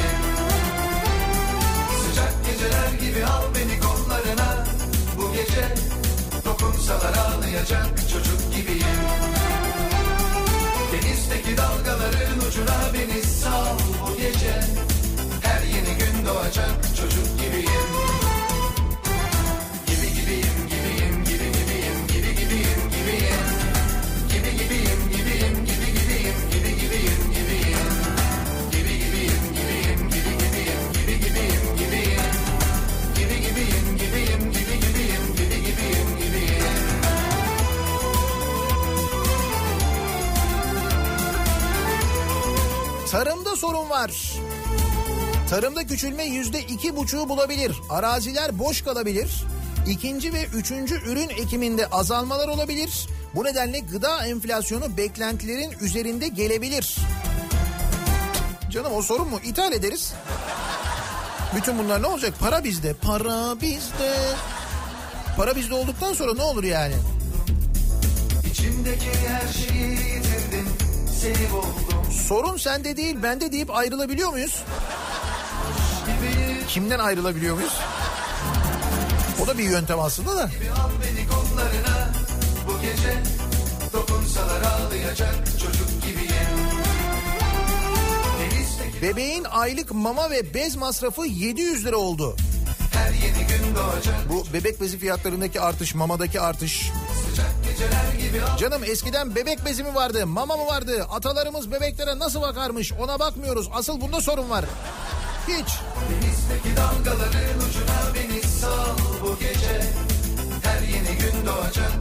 Sıcak geceler gibi al beni kollarına Bu gece dokunsalar ağlayacak çocuk gibiyim. Denizdeki dalgaların ucuna beni sal. Bu gece Her yeni gün doğacak çocuk gibiyim Tarımda sorun var. Tarımda küçülme yüzde iki buçuğu bulabilir. Araziler boş kalabilir. İkinci ve üçüncü ürün ekiminde azalmalar olabilir. Bu nedenle gıda enflasyonu beklentilerin üzerinde gelebilir. Canım o sorun mu? İthal ederiz. Bütün bunlar ne olacak? Para bizde. Para bizde. Para bizde olduktan sonra ne olur yani? İçimdeki her şeyi yitirdim Seni buldum Sorun sende değil bende deyip ayrılabiliyor muyuz? Kimden ayrılabiliyor muyuz? O da bir yöntem aslında da. Al beni kollarına Bu gece dokunsalar ağlayacak çocuk gibiyim Bebeğin aylık mama ve bez masrafı 700 lira oldu. Bu bebek bezi fiyatlarındaki artış, mamadaki artış. Canım eskiden bebek bezi mi vardı, mama mı vardı? Atalarımız bebeklere nasıl bakarmış ona bakmıyoruz. Asıl bunda sorun var. Hiç. Denizdeki dalgaların ucuna beni sal bu gece Her yeni gün doğacak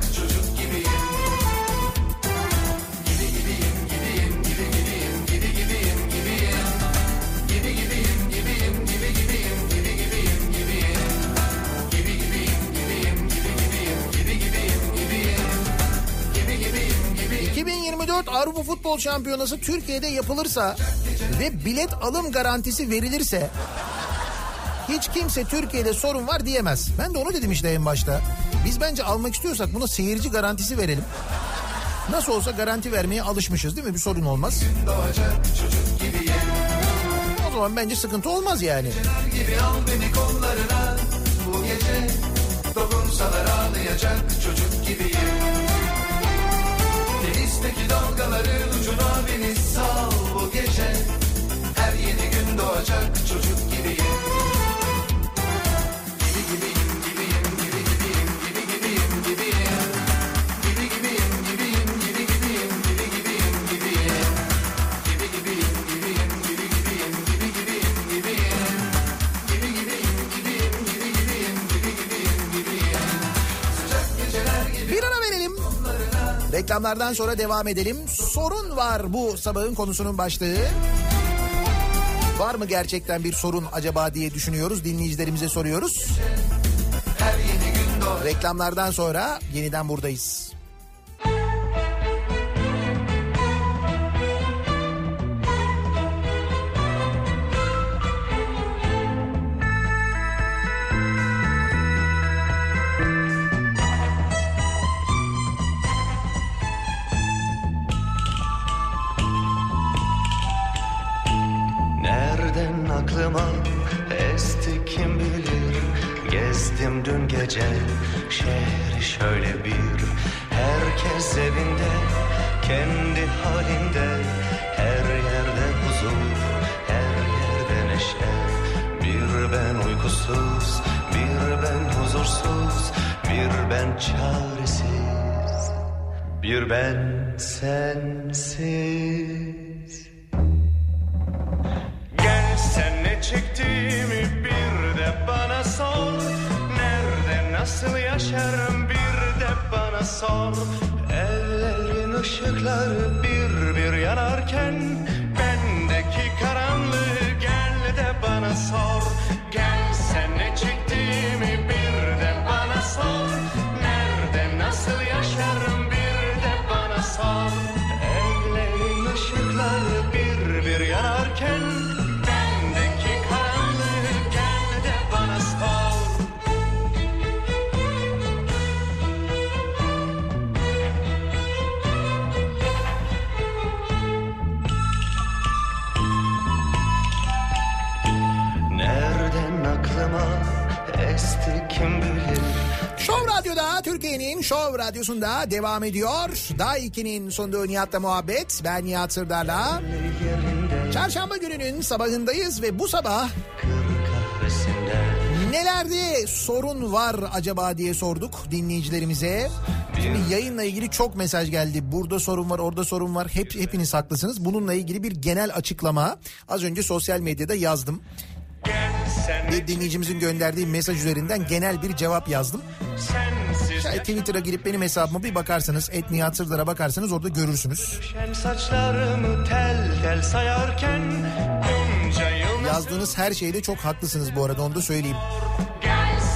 2024 Avrupa Futbol Şampiyonası Türkiye'de yapılırsa ve bilet alım garantisi verilirse hiç kimse Türkiye'de sorun var diyemez. Ben de onu dedim işte en başta. Biz bence almak istiyorsak buna seyirci garantisi verelim. Nasıl olsa garanti vermeye alışmışız değil mi? Bir sorun olmaz. O zaman bence sıkıntı olmaz yani. gibi al beni kollarına Bu gece dokunsalar ağlayacak çocuk gibiyim dalgaların ucuna beni sal bu gece. Her yeni gün doğacak çocuk gibiyim Reklamlardan sonra devam edelim. Sorun var bu sabahın konusunun başlığı. Var mı gerçekten bir sorun acaba diye düşünüyoruz. Dinleyicilerimize soruyoruz. Reklamlardan sonra yeniden buradayız. sırtıma esti kim bilir. Gezdim dün gece şehri şöyle bir. Herkes evinde kendi halinde. Her yerde huzur her yerde neşe. Bir ben uykusuz bir ben huzursuz Bir ben çaresiz. Bir ben sensiz. Çektiğimi bir de bana sor. Nerede nasıl yaşarım? Bir de bana sor. Evlerin ışıkları bir bir yanarken Bendeki karanlığı gel de bana sor. Gel sen ne çektiğimi Radyo'da Türkiye'nin Show Radyosu'nda devam ediyor. Daha 2'nin sunduğu Nihat'la muhabbet. Ben Nihat Sırdar'la. Çarşamba gününün sabahındayız ve bu sabah nelerde sorun var acaba diye sorduk dinleyicilerimize. Şimdi yayınla ilgili çok mesaj geldi. Burada sorun var, orada sorun var. Hep hepiniz haklısınız. Bununla ilgili bir genel açıklama az önce sosyal medyada yazdım. Bir dinleyicimizin gönderdiği mesaj üzerinden genel bir cevap yazdım. Şayet Twitter'a girip benim hesabıma bir bakarsanız, et Nihat Sırdar'a bakarsanız orada görürsünüz. Tel tel sayarken Yazdığınız her şeyde çok haklısınız bu arada onu da söyleyeyim.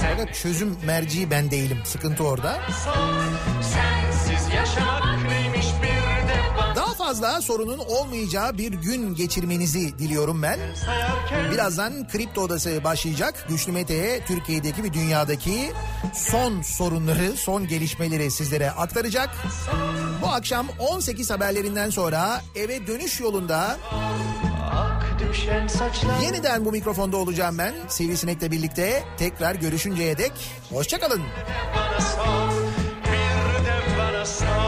Fakat çözüm merci ben değilim. Sıkıntı orada. Sensiz yaşamak bana Daha sorunun olmayacağı bir gün geçirmenizi diliyorum ben. Birazdan Kripto Odası başlayacak. Güçlü Mete'ye Türkiye'deki ve dünyadaki son sorunları, son gelişmeleri sizlere aktaracak. Bu akşam 18 haberlerinden sonra eve dönüş yolunda yeniden bu mikrofonda olacağım ben. Sivrisinek'le birlikte tekrar görüşünceye dek hoşçakalın. bana sor